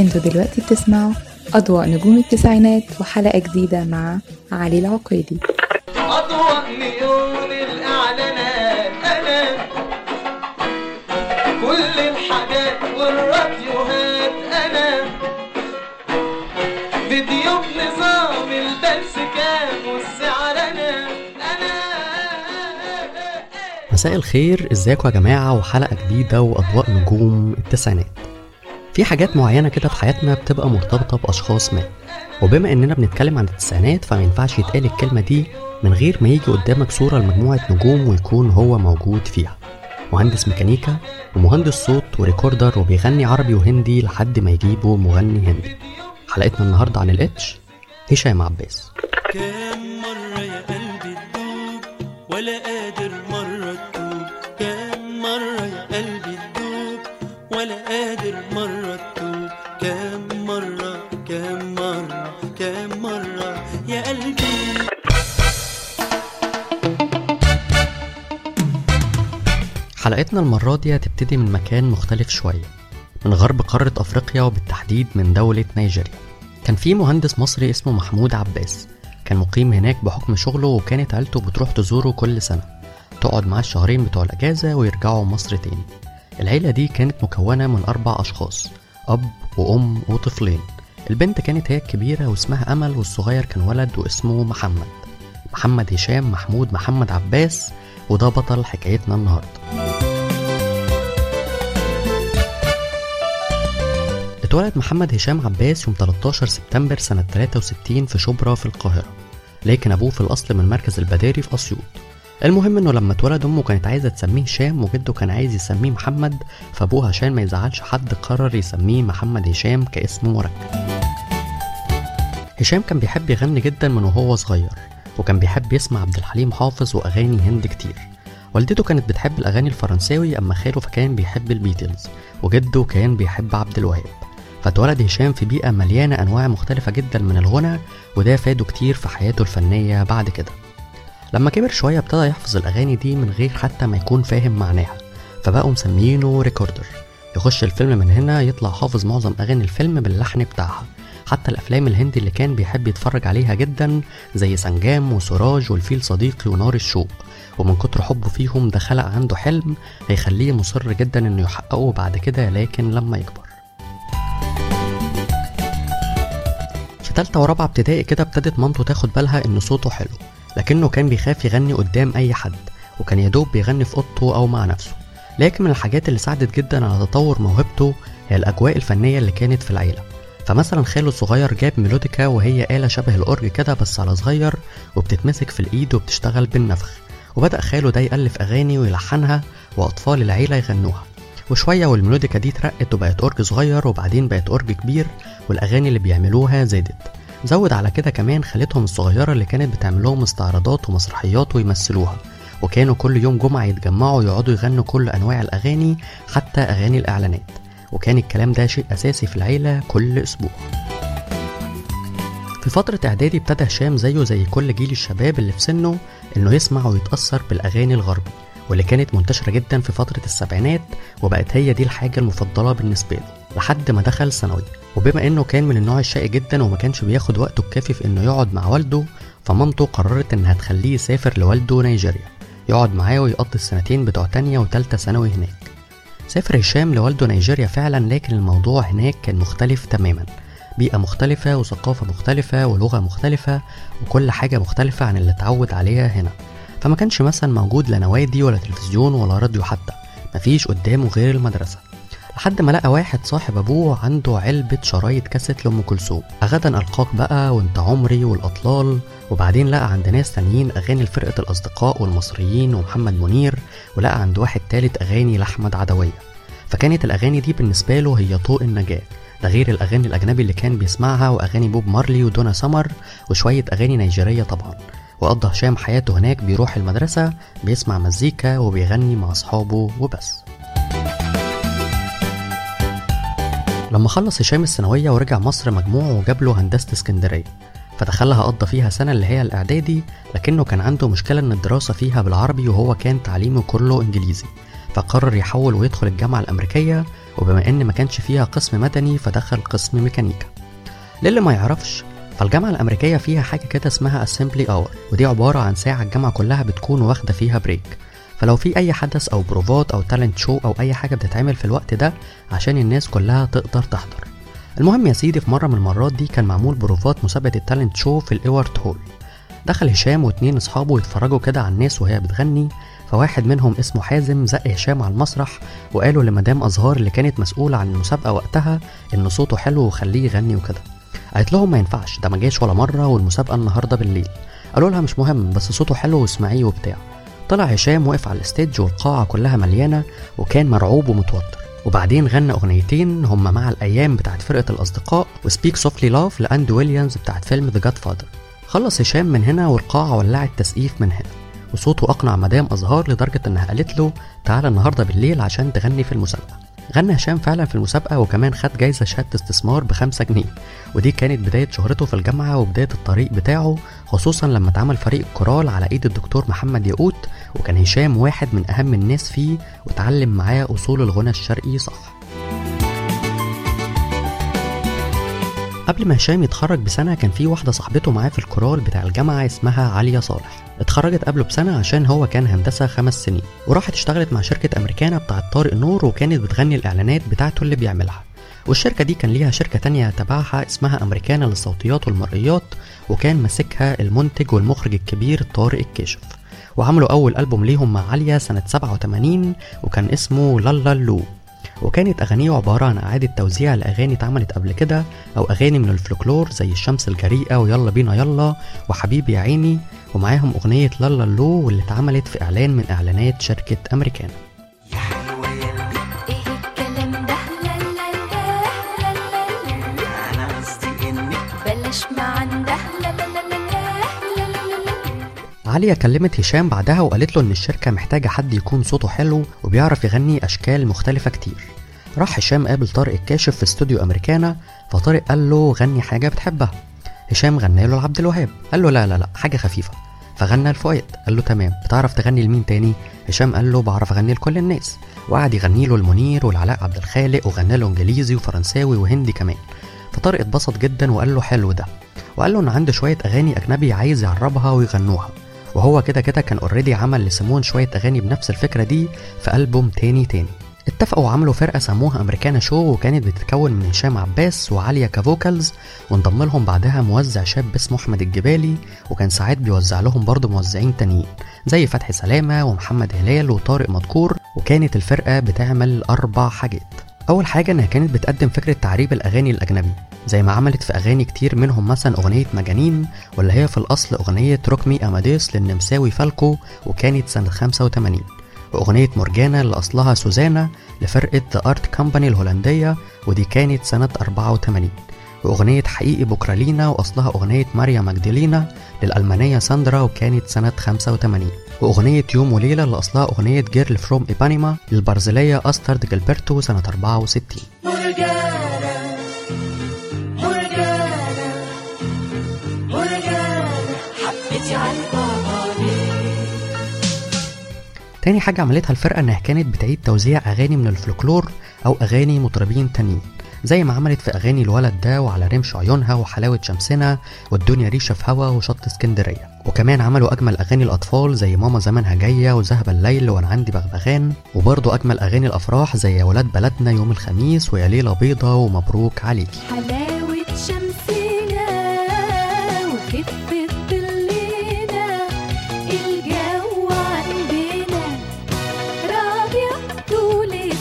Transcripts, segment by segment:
أنتوا دلوقتي بتسمعوا أضواء نجوم التسعينات وحلقة جديدة مع علي العقيدي. أضواء نيون الإعلانات. مساء الخير إزيكم يا جماعة؟ وحلقة جديدة وأضواء نجوم التسعينات. في حاجات معينة كده في حياتنا بتبقى مرتبطة بأشخاص ما. وبما إننا بنتكلم عن التسعينات فما ينفعش يتقال الكلمة دي من غير ما يجي قدامك صورة لمجموعة نجوم ويكون هو موجود فيها. مهندس ميكانيكا ومهندس صوت وريكوردر وبيغني عربي وهندي لحد ما يجيبوا مغني هندي. حلقتنا النهاردة عن الإتش هشام عباس. كم مرة يا قلبي تدوب ولا حلقتنا المرة دي هتبتدي من مكان مختلف شوية من غرب قارة أفريقيا وبالتحديد من دولة نيجيريا. كان في مهندس مصري اسمه محمود عباس كان مقيم هناك بحكم شغله وكانت عيلته بتروح تزوره كل سنة. تقعد معاه الشهرين بتوع الأجازة ويرجعوا مصر تاني. العيلة دي كانت مكونة من أربع أشخاص أب وأم وطفلين. البنت كانت هي الكبيرة واسمها أمل والصغير كان ولد واسمه محمد. محمد هشام محمود محمد عباس وده بطل حكايتنا النهارده. اتولد محمد هشام عباس يوم 13 سبتمبر سنة 63 في شبرا في القاهرة لكن أبوه في الأصل من مركز البداري في أسيوط. المهم إنه لما اتولد أمه كانت عايزة تسميه هشام وجده كان عايز يسميه محمد فأبوه عشان ما يزعلش حد قرر يسميه محمد هشام كاسم مركب. هشام كان بيحب يغني جدا من وهو صغير. وكان بيحب يسمع عبد الحليم حافظ وأغاني هندي كتير. والدته كانت بتحب الأغاني الفرنساوي أما خاله فكان بيحب البيتلز وجده كان بيحب عبد الوهاب. فاتولد هشام في بيئة مليانة أنواع مختلفة جدا من الغنى وده فاده كتير في حياته الفنية بعد كده. لما كبر شوية ابتدى يحفظ الأغاني دي من غير حتى ما يكون فاهم معناها فبقوا مسمينه recorder يخش الفيلم من هنا يطلع حافظ معظم أغاني الفيلم باللحن بتاعها. حتى الأفلام الهندي اللي كان بيحب يتفرج عليها جدا زي سنجام وسراج والفيل صديقي ونار الشوق ومن كتر حبه فيهم ده خلق عنده حلم هيخليه مصر جدا إنه يحققه بعد كده لكن لما يكبر. في تالتة ورابعة ابتدائي كده ابتدت مامته تاخد بالها إن صوته حلو لكنه كان بيخاف يغني قدام أي حد وكان يدوب بيغني في أوضته أو مع نفسه. لكن من الحاجات اللي ساعدت جدا على تطور موهبته هي الأجواء الفنية اللي كانت في العيلة. فمثلا خاله الصغير جاب ميلوديكا وهي آلة شبه الأورج كده بس على صغير وبتتمسك في الإيد وبتشتغل بالنفخ. وبدأ خاله ده يألف أغاني ويلحنها وأطفال العيلة يغنوها. وشوية والميلوديكا دي اترقت وبقت أورج صغير وبعدين بقت أورج كبير والأغاني اللي بيعملوها زادت. زود على كده كمان خالتهم الصغيرة اللي كانت بتعمل لهم استعراضات ومسرحيات ويمثلوها. وكانوا كل يوم جمعة يتجمعوا يقعدوا يغنوا كل أنواع الأغاني حتى أغاني الإعلانات. وكان الكلام ده شيء أساسي في العيلة كل أسبوع. في فترة إعدادي ابتدى هشام زيه زي كل جيل الشباب اللي في سنه إنه يسمع ويتأثر بالأغاني الغربي واللي كانت منتشرة جدا في فترة السبعينات وبقت هي دي الحاجة المفضلة بالنسبة له لحد ما دخل ثانوي. وبما إنه كان من النوع الشقي جدا وما كانش بياخد وقته الكافي في إنه يقعد مع والده فمامته قررت إنها تخليه يسافر لوالده نيجيريا يقعد معاه ويقضي السنتين بتوع تانية وتالتة ثانوي هناك. سافر هشام لوالده نيجيريا فعلا لكن الموضوع هناك كان مختلف تماما. بيئة مختلفة وثقافة مختلفة ولغة مختلفة وكل حاجة مختلفة عن اللي اتعود عليها هنا. فما كانش مثلا موجود لا نوادي ولا تلفزيون ولا راديو حتى. مفيش قدامه غير المدرسة. لحد ما لقى واحد صاحب أبوه عنده علبة شرايط كاسيت لأم كلثوم. غدا ألقاك بقى وانت عمري والأطلال وبعدين لقى عند ناس تانيين أغاني لفرقة الأصدقاء والمصريين ومحمد منير ولقى عند واحد تالت أغاني لأحمد عدوية. فكانت الأغاني دي بالنسبة له هي طوق النجاة. ده غير الأغاني الأجنبي اللي كان بيسمعها وأغاني بوب مارلي ودونا سمر وشوية أغاني نيجيرية طبعا. وقضى هشام حياته هناك بيروح المدرسة بيسمع مزيكا وبيغني مع أصحابه وبس. لما خلص هشام الثانوية ورجع مصر مجموعه وجاب له هندسة اسكندرية فدخلها قضى فيها سنة اللي هي الإعدادي لكنه كان عنده مشكلة إن الدراسة فيها بالعربي وهو كان تعليمه كله إنجليزي فقرر يحول ويدخل الجامعة الأمريكية وبما إن ما كانش فيها قسم مدني فدخل قسم ميكانيكا. للي ما يعرفش فالجامعة الأمريكية فيها حاجة كده اسمها Assembly Hour ودي عبارة عن ساعة الجامعة كلها بتكون واخدة فيها break فلو في أي حدث أو بروفات أو talent show أو أي حاجة بتتعمل في الوقت ده عشان الناس كلها تقدر تحضر. المهم يا سيدي في مرة من المرات دي كان معمول بروفات مسابقة ال talent show في ال Ewart Hall دخل هشام واتنين أصحابه يتفرجوا كده على الناس وهي بتغني فواحد منهم اسمه حازم زق هشام على المسرح وقالوا لمدام أزهار اللي كانت مسؤولة عن المسابقة وقتها إن صوته حلو وخليه يغني وكده. قالت لهم ما ينفعش ده ما جاش ولا مرة والمسابقة النهاردة بالليل. قالوا لها مش مهم بس صوته حلو واسمعيه وبتاع. طلع هشام وقف على ال stage والقاعة كلها مليانة وكان مرعوب ومتوتر. وبعدين غنى أغنيتين هما مع الأيام بتاعت فرقة الأصدقاء و Speak Softly Love ل Andy Williams بتاعت فيلم The Godfather خلص هشام من هنا والقاعة ولعت تسقيف من هنا. وصوته أقنع مدام أزهار لدرجة إنها قالت له تعالى النهاردة بالليل عشان تغني في المسابقة. غنى هشام فعلا في المسابقة وكمان خد جايزة شهادة استثمار بخمسة جنيه. ودي كانت بداية شهرته في الجامعة وبداية الطريق بتاعه خصوصا لما اتعمل فريق الكورال على إيد الدكتور محمد ياقوت وكان هشام واحد من أهم الناس فيه وتعلم معاه أصول الغنى الشرقي صح. قبل ما هشام يتخرج بسنة كان في واحدة صاحبته معاه في الكورال بتاع الجامعة اسمها عليا صالح. اتخرجت قبله بسنة عشان هو كان هندسة خمس سنين وراحت اشتغلت مع شركة أمريكانا بتاعت طارق نور وكانت بتغني الإعلانات بتاعته اللي بيعملها. والشركة دي كان ليها شركة تانية تبعها اسمها أمريكانا للصوتيات والمرئيات وكان ماسكها المنتج والمخرج الكبير طارق الكاشف. وعملوا أول ألبوم ليهم مع عليا سنة 87 وكان اسمه لالا لو. وكانت أغانيه عبارة عن إعادة توزيع لأغاني اتعملت قبل كده أو أغاني من الفلكلور زي الشمس الجريئة ويلا بينا يلا وحبيبي يا عيني ومعاهم أغنية لالا لو واللي اتعملت في إعلان من إعلانات شركة أمريكانا عليا كلمت هشام بعدها وقالت له إن الشركة محتاجة حد يكون صوته حلو وبيعرف يغني أشكال مختلفة كتير. راح هشام قابل طارق الكاشف في استوديو أمريكانا فطارق قال له غني حاجة بتحبها. هشام غنى له لعبد الوهاب. قال له لا لا لا حاجة خفيفة. فغنى لفؤاد قال له تمام. بتعرف تغني لمين تاني؟ هشام قال له بعرف أغني لكل الناس. وقعد يغني له المنير والعلاء عبد الخالق وغنى له إنجليزي وفرنساوي وهندي كمان. فطارق اتبسط جدا وقال له حلو ده. وقال له إن عنده شوية أغاني أجنبي عايز يعربها ويغنوها. وهو كده كده كان already عمل لسيمون شوية أغاني بنفس الفكرة دي في ألبوم تاني تاني. اتفقوا وعملوا فرقة سموها أمريكانا شو وكانت بتتكون من هشام عباس وعالية ك vocals وانضم لهم بعدها موزع شاب اسمه أحمد الجبالي وكان ساعات بيوزع لهم برضه موزعين تانيين زي فتحي سلامة ومحمد هلال وطارق مدكور وكانت الفرقة بتعمل أربع حاجات. أول حاجة إنها كانت بتقدم فكرة تعريب الأغاني الأجنبي زي ما عملت في أغاني كتير منهم مثلا أغنية مجانين واللي هي في الأصل أغنية Rock Me Amadeus للنمساوي فالكو وكانت سنة 85 وأغنية مورجانا اللي أصلها سوزانا لفرقة The Art Company الهولندية ودي كانت سنة 84 وأغنية حقيقي بوكرالينا وأصلها أغنية ماريا ماجدالينا للألمانية ساندرا وكانت سنة 85 وأغنية يوم وليلة اللي أصلها أغنية Girl from Ipanema للبرازيلية أسترد جيلبرتو سنة 64 مرجانة مرجانة مرجانة حبيتي على البابا ليه تاني حاجة عملتها الفرقة إنها كانت بتعيد توزيع أغاني من الفلكلور أو أغاني مطربين تانيين زي ما عملت في أغاني الولد ده وعلى رمش عيونها وحلاوة شمسنا والدنيا ريشة في هوا وشط اسكندرية. وكمان عملوا أجمل أغاني الأطفال زي ماما زمانها جاية وذهب الليل وأنا عندي بغبغان وبرضه أجمل أغاني الأفراح زي يا ولاد بلدنا يوم الخميس ويا ليلة بيضة ومبروك عليكي حلاوة شمسنا ظلنا الجو عندنا طول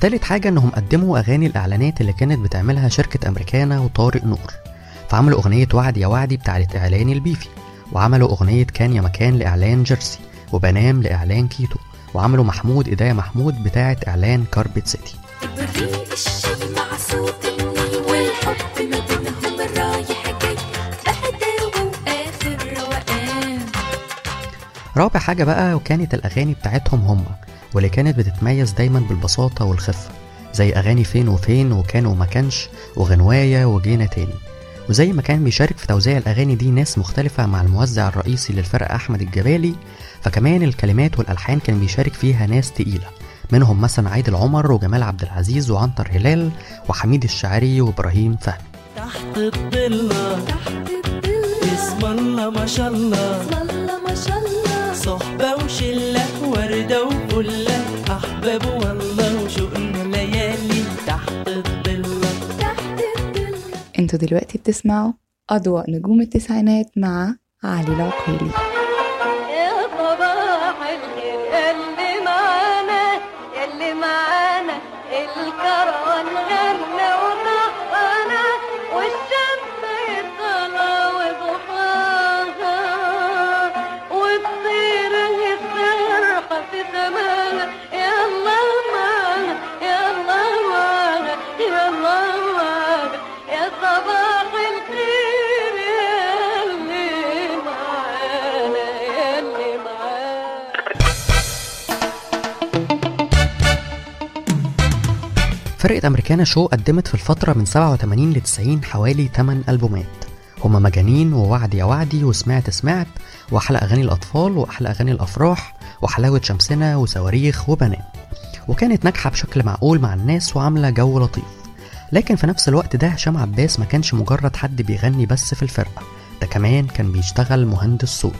تالت حاجة إنهم قدموا أغاني الإعلانات اللي كانت بتعملها شركة أمريكانا وطارق نور. فعملوا أغنية وعد يا وعدي بتاعت إعلان البيفي وعملوا أغنية كان يا مكان لإعلان جيرسي وبنام لإعلان كيتو وعملوا محمود إيديا محمود بتاعت إعلان كاربت سيتي. رابع حاجة بقى وكانت الأغاني بتاعتهم هم واللي كانت بتتميز دايما بالبساطة والخفة زي أغاني فين وفين وكان وما كانش وغنواية وجينا تاني. وزي ما كان بيشارك في توزيع الأغاني دي ناس مختلفة مع الموزع الرئيسي للفرقة أحمد الجبالي فكمان الكلمات والألحان كان بيشارك فيها ناس تقيلة منهم مثلا عيد العمر وجمال عبد العزيز وعنتر هلال وحميد الشاعري وإبراهيم فهمي. تحت الضلة اسم الله ما شاء الله. صحبة وشلة وردة وفلة أحباب والله أنتوا دلوقتي بتسمعوا أضواء نجوم التسعينات مع علي العقيلي. فرقة أمريكانا شو قدمت في الفترة من 87 ل 90 حوالي 8 ألبومات. هما مجانين ووعد يا وعدي وسمعت سمعت وأحلى أغاني الأطفال وأحلى أغاني الأفراح وحلاوة شمسنا وصواريخ وبنان وكانت ناجحة بشكل معقول مع الناس وعاملة جو لطيف. لكن في نفس الوقت ده هشام عباس ما كانش مجرد حد بيغني بس في الفرقة. ده كمان كان بيشتغل مهندس صوت.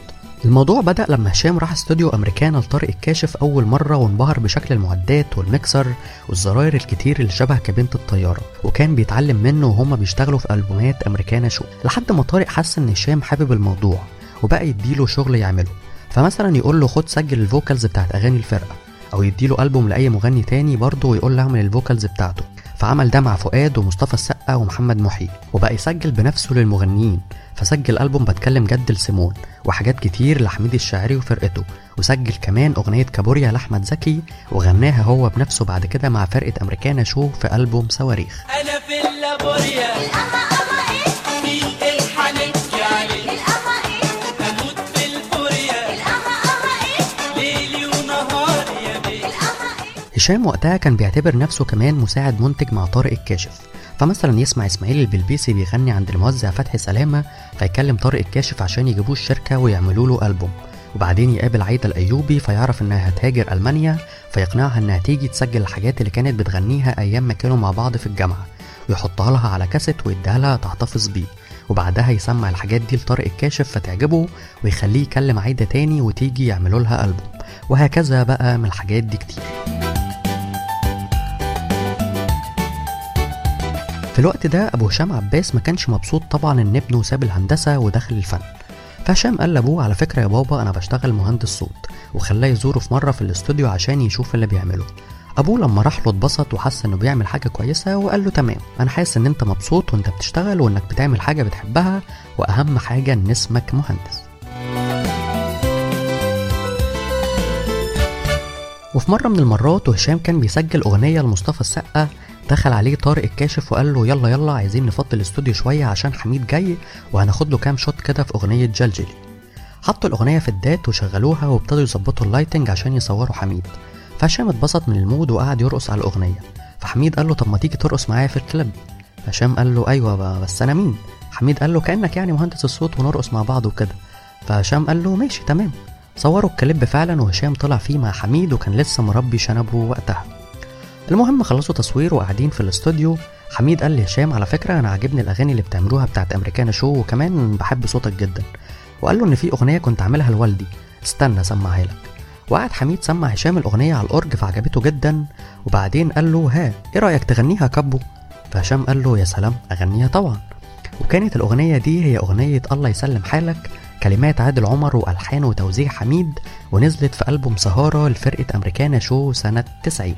الموضوع بدأ لما هشام راح استوديو أمريكانا لطارق الكاشف أول مرة وانبهر بشكل المعدات والميكسر والزراير الكتير اللي شبه كابينة الطيارة وكان بيتعلم منه وهما بيشتغلوا في ألبومات أمريكانا شو لحد ما طارق حس إن هشام حابب الموضوع وبقى يديله شغل يعمله فمثلا يقول له خد سجل ال vocals بتاعت أغاني الفرقة أو يديله ألبوم لأي مغني تاني برضه ويقول له اعمل ال vocals بتاعته فعمل ده مع فؤاد ومصطفى السقا ومحمد محي وبقى يسجل بنفسه للمغنيين فسجل ألبوم بتكلم جد لسيمون وحاجات كتير لحميد الشاعري وفرقته وسجل كمان أغنية كابوريا لأحمد زكي وغناها هو بنفسه بعد كده مع فرقة أمريكانا شو في ألبوم صواريخ. أنا في اللابوريا. ونهار يا بيه. هشام وقتها كان بيعتبر نفسه كمان مساعد منتج مع طارق الكاشف فمثلا يسمع إسماعيل البلبيسي بيغني عند الموزع فتحي سلامة فيكلم طارق الكاشف عشان يجيبوه الشركة ويعملوا له ألبوم. وبعدين يقابل عايدة الأيوبي فيعرف إنها هتهاجر ألمانيا فيقنعها إنها تيجي تسجل الحاجات اللي كانت بتغنيها أيام ما كانوا مع بعض في الجامعة. ويحطها لها على كاسيت ويديها لها تحتفظ بيه. وبعدها يسمع الحاجات دي لطارق الكاشف فتعجبه ويخليه يكلم عايدة تاني وتيجي يعملوا لها ألبوم. وهكذا بقى من الحاجات دي كتير. في الوقت ده أبو هشام عباس ما كانش مبسوط طبعا إن ابنه ساب الهندسة ودخل الفن. فهشام قال لأبوه على فكرة يا بابا أنا بشتغل مهندس صوت وخلاه يزوره في مرة في الاستوديو عشان يشوف اللي بيعمله. أبوه لما راح له اتبسط وحس إنه بيعمل حاجة كويسة وقال له تمام أنا حاسس إن أنت مبسوط وأنت بتشتغل وإنك بتعمل حاجة بتحبها وأهم حاجة إن اسمك مهندس. وفي مرة من المرات وهشام كان بيسجل أغنية لمصطفى السقا دخل عليه طارق الكاشف وقال له يلا يلا عايزين نفضي الاستوديو شوية عشان حميد جاي وهناخد له كام shot كده في أغنية جلجلي حطوا الأغنية في ال DAT وشغلوها وابتدوا يظبطوا ال lighting عشان يصوروا حميد. فهشام اتبسط من ال mood وقعد يرقص على الأغنية. فحميد قال له طب ما تيجي ترقص معايا في الكليب. فهشام قال له ب- بس أنا مين؟ حميد قال له كأنك يعني مهندس الصوت ونرقص مع بعض وكده. فهشام قال له ماشي تمام. صوروا الكليب فعلا وهشام طلع فيه مع حميد وكان لسه مربي شنبه وقتها. المهم خلصوا تصوير وقاعدين في الاستوديو. حميد قال لهشام على فكرة أنا عاجبني الأغاني اللي بتعملوها بتاعت أمريكانا شو وكمان بحب صوتك جدا. وقال له إن في أغنية كنت عاملها لوالدي. استنى أسمعها لك. وقعد حميد سمع هشام الأغنية على الأورج فعجبته جدا. وبعدين قال له ها إيه رأيك تغنيها كابو فهشام قال له يا سلام أغنيها طبعا. وكانت الأغنية دي هي أغنية الله يسلم حالك كلمات عادل عمر وألحان وتوزيع حميد ونزلت في ألبوم سهارة لفرقة أمريكانا شو سنة 90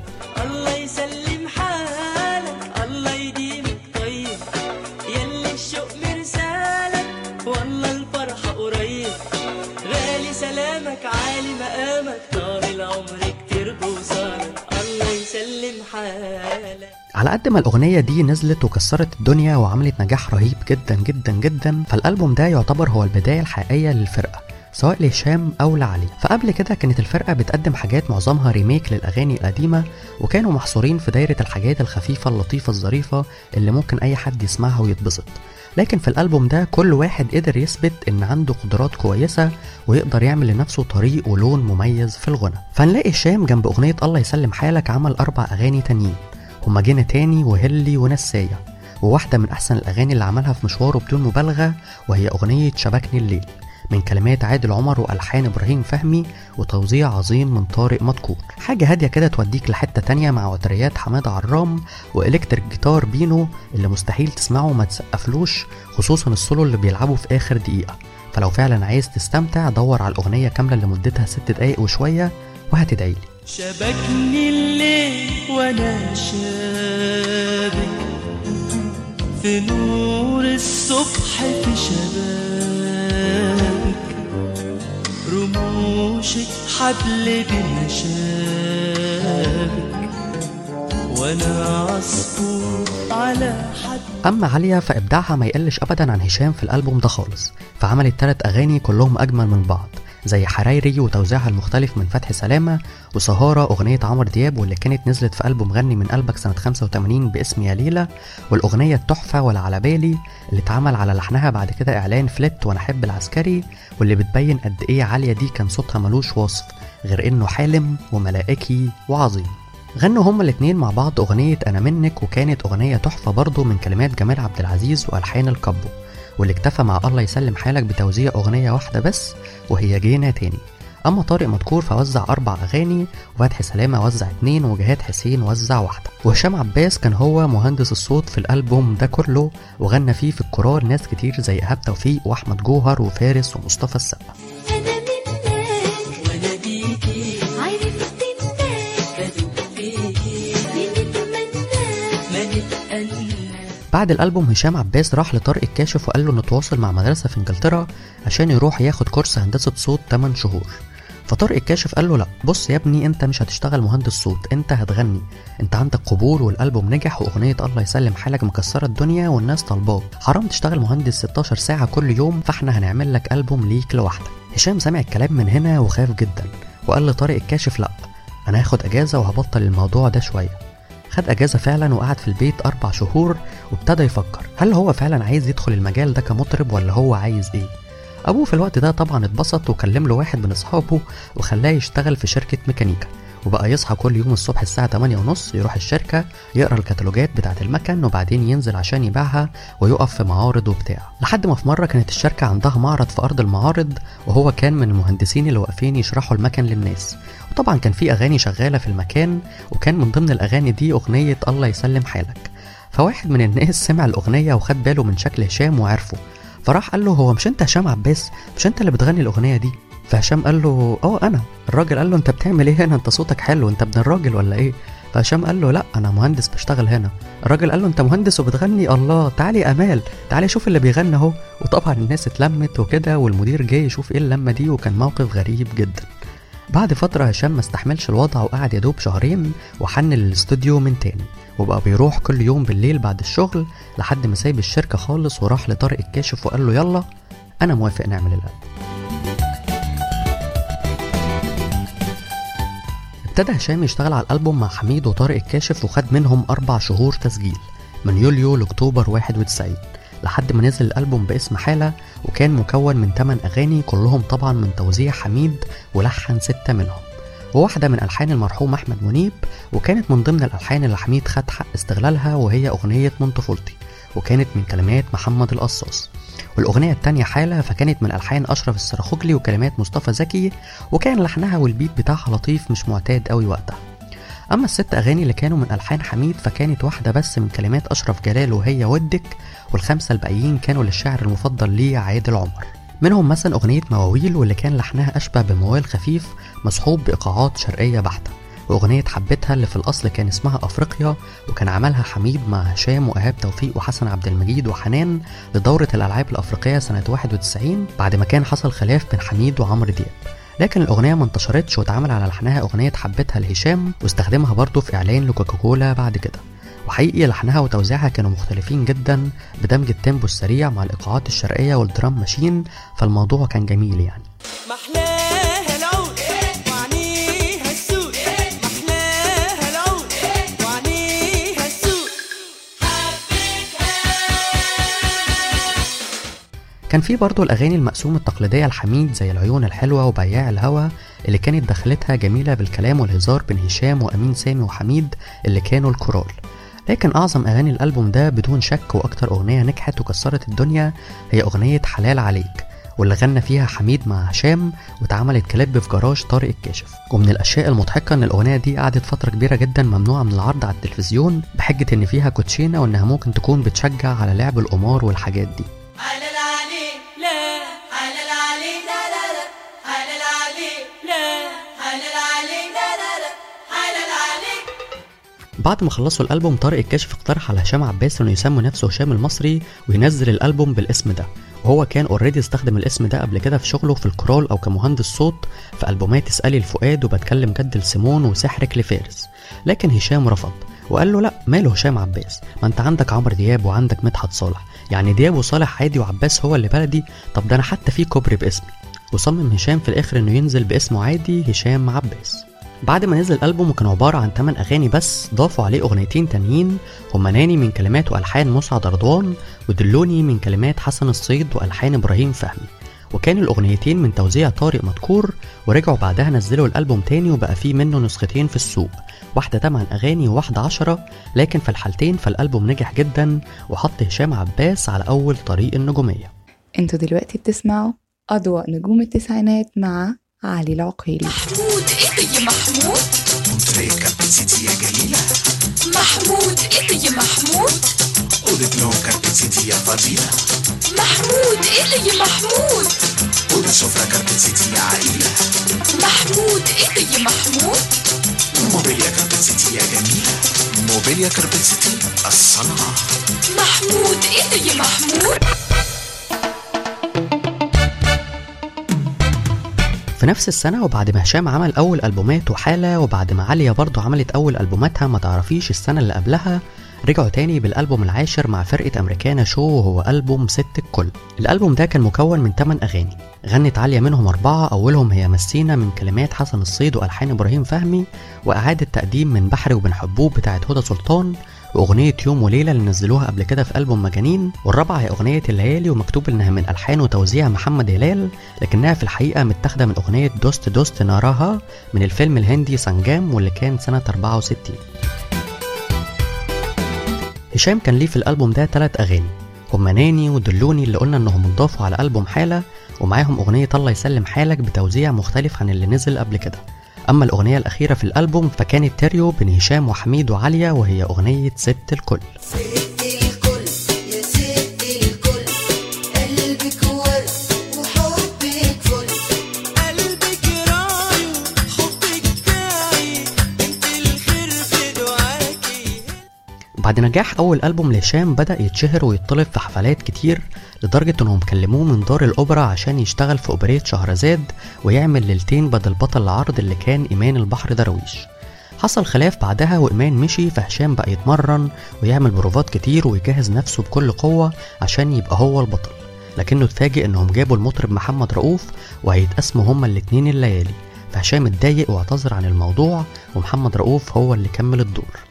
على قد ما الأغنية دي نزلت وكسرت الدنيا وعملت نجاح رهيب جدا جدا جدا. فالألبوم ده يعتبر هو البداية الحقيقية للفرقة سواء لهشام أو لعلي. فقبل كده كانت الفرقة بتقدم حاجات معظمها ريميك للأغاني القديمة وكانوا محصورين في دايرة الحاجات الخفيفة اللطيفة الظريفة اللي ممكن أي حد يسمعها ويتبسط. لكن في الألبوم ده كل واحد قدر يثبت إن عنده قدرات كويسة ويقدر يعمل لنفسه طريق ولون مميز في الغنى. فنلاقي هشام جنب أغنية الله يسلم حالك عمل أربع أغاني تانيين. هما جينا تاني وهلي ونساية وواحدة من أحسن الأغاني اللي عملها في مشواره بدون مبالغة وهي أغنية شبكني الليل من كلمات عادل عمر وألحان إبراهيم فهمي وتوزيع عظيم من طارق مدكور. حاجة هادية كده توديك لحتة تانية مع وتريات حمادة عرام وإلكتريك جيتار بينو اللي مستحيل تسمعه وما تسقفلوش خصوصا السولو اللي بيلعبه في آخر دقيقة. فلو فعلا عايز تستمتع دور على الأغنية كاملة اللي مدتها ست دقايق وشوية وهتدعيلي شبكني الليل وأنا شابك. في نور الصبح في شبابك. رموشك حبل بمشابك وأنا عصفور على حد أما عالية فإبداعها ما يقلش أبدا عن هشام في الألبوم ده خالص. فعملت تلات أغاني كلهم أجمل من بعض. زي حرايري وتوزيعها المختلف من فتحي سلامة وسهارة أغنية عمرو دياب واللي كانت نزلت في ألبوم غني من قلبك سنة 85 باسم يا ليلى والأغنية التحفة ولا على بالي اللي اتعمل على لحنها بعد كده إعلان فليت وأنا أحب العسكري واللي بتبين قد إيه عالية دي كان صوتها ملوش وصف غير إنه حالم وملائكي وعظيم. غنوا هما الاتنين مع بعض أغنية أنا منك وكانت أغنية تحفة برضه من كلمات جمال عبد العزيز وألحان الكابو واللي اكتفى مع الله يسلم حالك بتوزيع أغنية واحدة بس وهي جينا تاني. أما طارق مدكور فوزع أربع أغاني وفتحي سلامة وزع اتنين وجهاد حسين وزع واحدة. وهشام عباس كان هو مهندس الصوت في الألبوم ده كله وغنى فيه في الكورال ناس كتير زي إيهاب توفيق وأحمد جوهر وفارس ومصطفى السقا. بعد الألبوم هشام عباس راح لطارق الكاشف وقال له نتواصل مع مدرسة في إنجلترا عشان يروح ياخد كورس هندسة صوت 8 شهور. فطارق الكاشف قال له لا بص يا ابني انت مش هتشتغل مهندس صوت انت هتغني. انت عندك قبول والألبوم نجح وأغنية الله يسلم حالك مكسرة الدنيا والناس طالباه حرام تشتغل مهندس 16 ساعة كل يوم فاحنا هنعمل لك ألبوم ليك لوحدك. هشام سمع الكلام من هنا وخاف جدا وقال لطارق الكاشف لا أنا هاخد أجازة وهبطل الموضوع ده شوية. خد أجازة فعلا وقعد في البيت أربع شهور وابتدى يفكر هل هو فعلا عايز يدخل المجال ده كمطرب ولا هو عايز إيه؟ أبوه في الوقت ده طبعا اتبسط وكلم له واحد من أصحابه وخلاه يشتغل في شركة ميكانيكا. وبقى يصحى كل يوم الصبح الساعة 8 ونص يروح الشركة يقرأ الكتالوجات بتاعة المكن وبعدين ينزل عشان يبيعها ويقف في معارض وبتاع. لحد ما في مرة كانت الشركة عندها معرض في أرض المعارض وهو كان من المهندسين اللي واقفين يشرحوا المكن للناس. وطبعا كان في أغاني شغالة في المكان وكان من ضمن الأغاني دي أغنية الله يسلم حالك. فواحد من الناس سمع الأغنية وخد باله من شكل هشام وعرفه. فراح قال له هو مش أنت هشام عباس؟ مش أنت اللي بتغني الأغنية دي؟ فهشام قال له آه أنا. الراجل قال له أنت بتعمل إيه هنا؟ أنت صوتك حلو أنت ابن الراجل ولا إيه؟ فهشام قال له لا أنا مهندس بشتغل هنا. الراجل قال له أنت مهندس وبتغني؟ الله تعالي يا أمال تعالي شوف اللي بيغني أهو. وطبعا الناس اتلمت وكده والمدير جاي يشوف إيه اللمة دي وكان موقف غريب جدا. بعد فترة هشام ما استحملش الوضع وقعد يدوب شهرين وحن للاستوديو من تاني وبقى بيروح كل يوم بالليل بعد الشغل لحد ما سايب الشركة خالص وراح لطارق الكاشف وقال له يلا أنا موافق نعمل الألبوم ابتدى هشام يشتغل على الألبوم مع حميد وطارق الكاشف وخد منهم أربع شهور تسجيل من يوليو لأكتوبر 91 لحد ما نزل الألبوم باسم حالة وكان مكون من 8 أغاني كلهم طبعا من توزيع حميد ولحن ستة منهم وواحدة من ألحان المرحوم أحمد منيب وكانت من ضمن الألحان اللي حميد خد حق استغلالها وهي أغنية من طفولتي وكانت من كلمات محمد القصاص والأغنية التانية حالة فكانت من ألحان أشرف السراخوجلي وكلمات مصطفى زكي وكان لحنها والبيت بتاعها لطيف مش معتاد قوي وقتها. أما الست أغاني اللي كانوا من ألحان حميد فكانت واحدة بس من كلمات أشرف جلال وهي ودك والخمسة الباقيين كانوا للشاعر المفضل ليه عادل عمر منهم مثلا أغنية مواويل واللي كان لحنها أشبه بموال خفيف مصحوب بإيقاعات شرقية بحتة. وأغنية حبتها اللي في الأصل كان اسمها أفريقيا وكان عملها حميد مع هشام وإيهاب توفيق وحسن عبد المجيد وحنان لدورة الألعاب الأفريقية سنة 91 بعد ما كان حصل خلاف بين حميد وعمرو دياب. لكن الأغنية ما انتشرتش واتعمل على لحنها أغنية حبتها لهشام واستخدمها برضه في إعلان لكوكاكولا بعد كده. وحقيقي لحنها وتوزيعها كانوا مختلفين جدا بدمج التيمبو السريع مع الإيقاعات الشرقية والدرام ماشين فالموضوع كان جميل يعني. كان في برضه الأغاني المقسوم التقليدية الحميد زي العيون الحلوة وبياع الهوى اللي كانت دخلتها جميلة بالكلام والهزار بين هشام وأمين سامي وحميد اللي كانوا الكورال. لكن أعظم أغاني الألبوم ده بدون شك وأكتر أغنية نجحت وكسرت الدنيا هي أغنية حلال عليك واللي غنى فيها حميد مع هشام واتعملت كليب في جراج طارق الكاشف. ومن الأشياء المضحكة إن الأغنية دي قعدت فترة كبيرة جدا ممنوعة من العرض على التلفزيون بحجة إن فيها كوتشينة وإنها ممكن تكون بتشجع على لعب القمار والحاجات دي. بعد ما خلصوا الألبوم طارق الكاشف اقترح على هشام عباس إنه يسمي نفسه هشام المصري وينزل الألبوم بالاسم ده. وهو كان already استخدم الاسم ده قبل كده في شغله في الكورال أو كمهندس صوت في ألبومات اسألي الفؤاد وبتكلم جد لسيمون وسحرك لفارس لكن هشام رفض وقال له لا ماله هشام عباس؟ ما أنت عندك عمرو دياب وعندك مدحت صالح. يعني دياب وصالح عادي وعباس هو اللي بلدي؟ طب ده أنا حتى في كوبري باسمي. وصمم هشام في الآخر إنه ينزل باسمه عادي هشام عباس. بعد ما نزل الألبوم وكان عبارة عن 8 أغاني بس ضافوا عليه أغنيتين تانيين هما ناني من كلمات وألحان مسعد رضوان ودلوني من كلمات حسن الصيد وألحان إبراهيم فهمي. وكان الأغنيتين من توزيع طارق مدكور ورجعوا بعدها نزلوا الألبوم تاني وبقى فيه منه نسختين في السوق. واحدة 8 أغاني وواحدة 10 لكن في الحالتين فالألبوم نجح جدا وحط هشام عباس على أول طريق النجومية. أنتوا دلوقتي بتسمعوا أضواء نجوم التسعينات مع علي العقيلي محمود إيه ده يا محمود؟ يا جميلة محمود يا محمود؟ أوضة نوم كربتيتي يا فضيلة محمود؟ يا محمود أوضة سفرة كربتيتي يا عائلة محمود؟ يا محمود موبيليا كربتيتي يا جميلة موبيليا كربتيتي الصنعة محمود يا محمود؟ في نفس السنة وبعد ما هشام عمل أول ألبومات وحالة وبعد ما عليا برضه عملت أول ألبوماتها ما تعرفيش السنة اللي قبلها رجعوا تاني بالألبوم العاشر مع فرقة أمريكانا شو وهو ألبوم ست الكل. الألبوم ده كان مكون من 8 أغاني غنت عالية منهم أربعة أولهم هي مسينا من كلمات حسن الصيد وألحان إبراهيم فهمي وإعادة تقديم من بحر وبن حبوب بتاعت هدى سلطان وأغنية يوم وليلة اللي نزلوها قبل كده في ألبوم مجانين والرابعة هي أغنية الليالي ومكتوب إنها من ألحان وتوزيع محمد هلال لكنها في الحقيقة متاخدة من أغنية دوست دوست ناراها من الفيلم الهندي سنجام واللي كان سنة 64 هشام كان ليه في الألبوم ده تلات أغاني هما ناني ودلوني اللي قلنا إنهم اتضافوا على ألبوم حالة ومعاهم أغنية الله يسلم حالك بتوزيع مختلف عن اللي نزل قبل كده. أما الأغنية الأخيرة في الألبوم فكانت تريو بين هشام وحميد وعالية وهي أغنية ست الكل. بعد نجاح أول ألبوم لهشام بدأ يتشهر ويطلب في حفلات كتير لدرجة إنهم كلموه من دار الأوبرا عشان يشتغل في أوبرية شهرزاد ويعمل ليلتين بدل بطل العرض اللي كان إيمان البحر درويش. حصل خلاف بعدها وإيمان مشي فهشام بقى يتمرن ويعمل بروفات كتير ويجهز نفسه بكل قوة عشان يبقى هو البطل. لكنه اتفاجئ إنهم جابوا المطرب محمد رؤوف وهيتقسموا هما الاتنين الليالي. فهشام اتضايق واعتذر عن الموضوع ومحمد رؤوف هو اللي كمل الدور.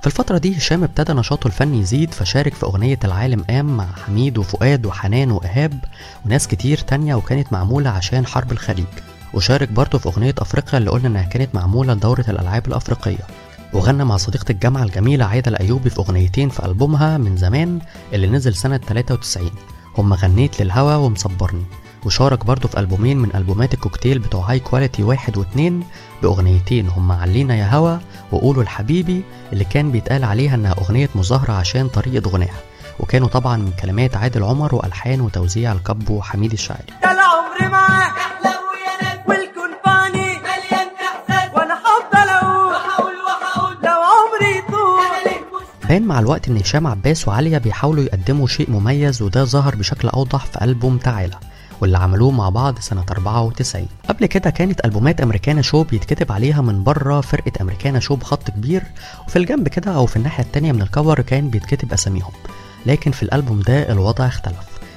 في الفترة دي هشام ابتدى نشاطه الفني يزيد فشارك في أغنية العالم قام مع حميد وفؤاد وحنان وإيهاب وناس كتير تانية وكانت معمولة عشان حرب الخليج. وشارك برضه في أغنية أفريقيا اللي قلنا إنها كانت معمولة لدورة الألعاب الأفريقية. وغنى مع صديقة الجامعة الجميلة عايدة الأيوبي في أغنيتين في ألبومها من زمان اللي نزل سنة 93 هما غنيت للهوى ومصبرني. وشارك برضه في ألبومين من ألبومات الكوكتيل بتوع High Quality واحد واتنين بأغنيتين. هما علينا يا هوا وقولوا لحبيبي اللي كان بيتقال عليها إنها أغنية مظاهرة عشان طريقة غناها. وكانوا طبعا من كلمات عادل عمر وألحان وتوزيع الكابو حميد الشاعري. معاك عمري بان مع الوقت إن هشام عباس وعليا بيحاولوا يقدموا شيء مميز وده ظهر بشكل أوضح في ألبوم تعالى. واللي عملوه مع بعض سنة 94 قبل كده كانت ألبومات أمريكانا شو بيتكتب عليها من بره فرقة أمريكانا شو بخط كبير وفي الجنب كده أو في الناحية التانية من الكفر كان بيتكتب أساميهم. لكن في الألبوم ده الوضع اختلف.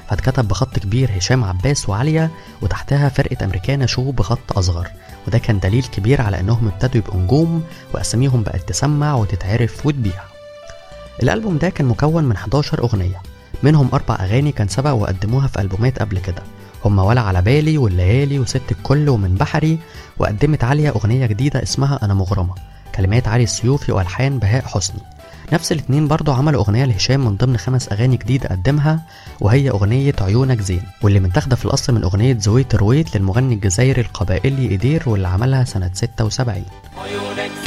فاتكتب بخط كبير هشام عباس وعليا وتحتها فرقة أمريكانا شو بخط أصغر. وده كان دليل كبير على إنهم ابتدوا يبقوا نجوم وأساميهم بقت تسمع وتتعرف وتبيع. الألبوم ده كان مكون من 11 أغنية. منهم أربع أغاني كان سبق وقدموها في ألبومات قبل كده. هما ولا على بالي والليالي وست الكل ومن بحري وقدمت عليا أغنية جديدة اسمها أنا مغرمة كلمات علي السيوفي وألحان بهاء حسني. نفس الاتنين برضو عملوا أغنية لهشام من ضمن خمس أغاني جديدة قدمها وهي أغنية عيونك زين. واللي متاخدة في الأصل من أغنية زويت رويت للمغني الجزائري القبائلي إيدير واللي عملها سنة 76 عيونك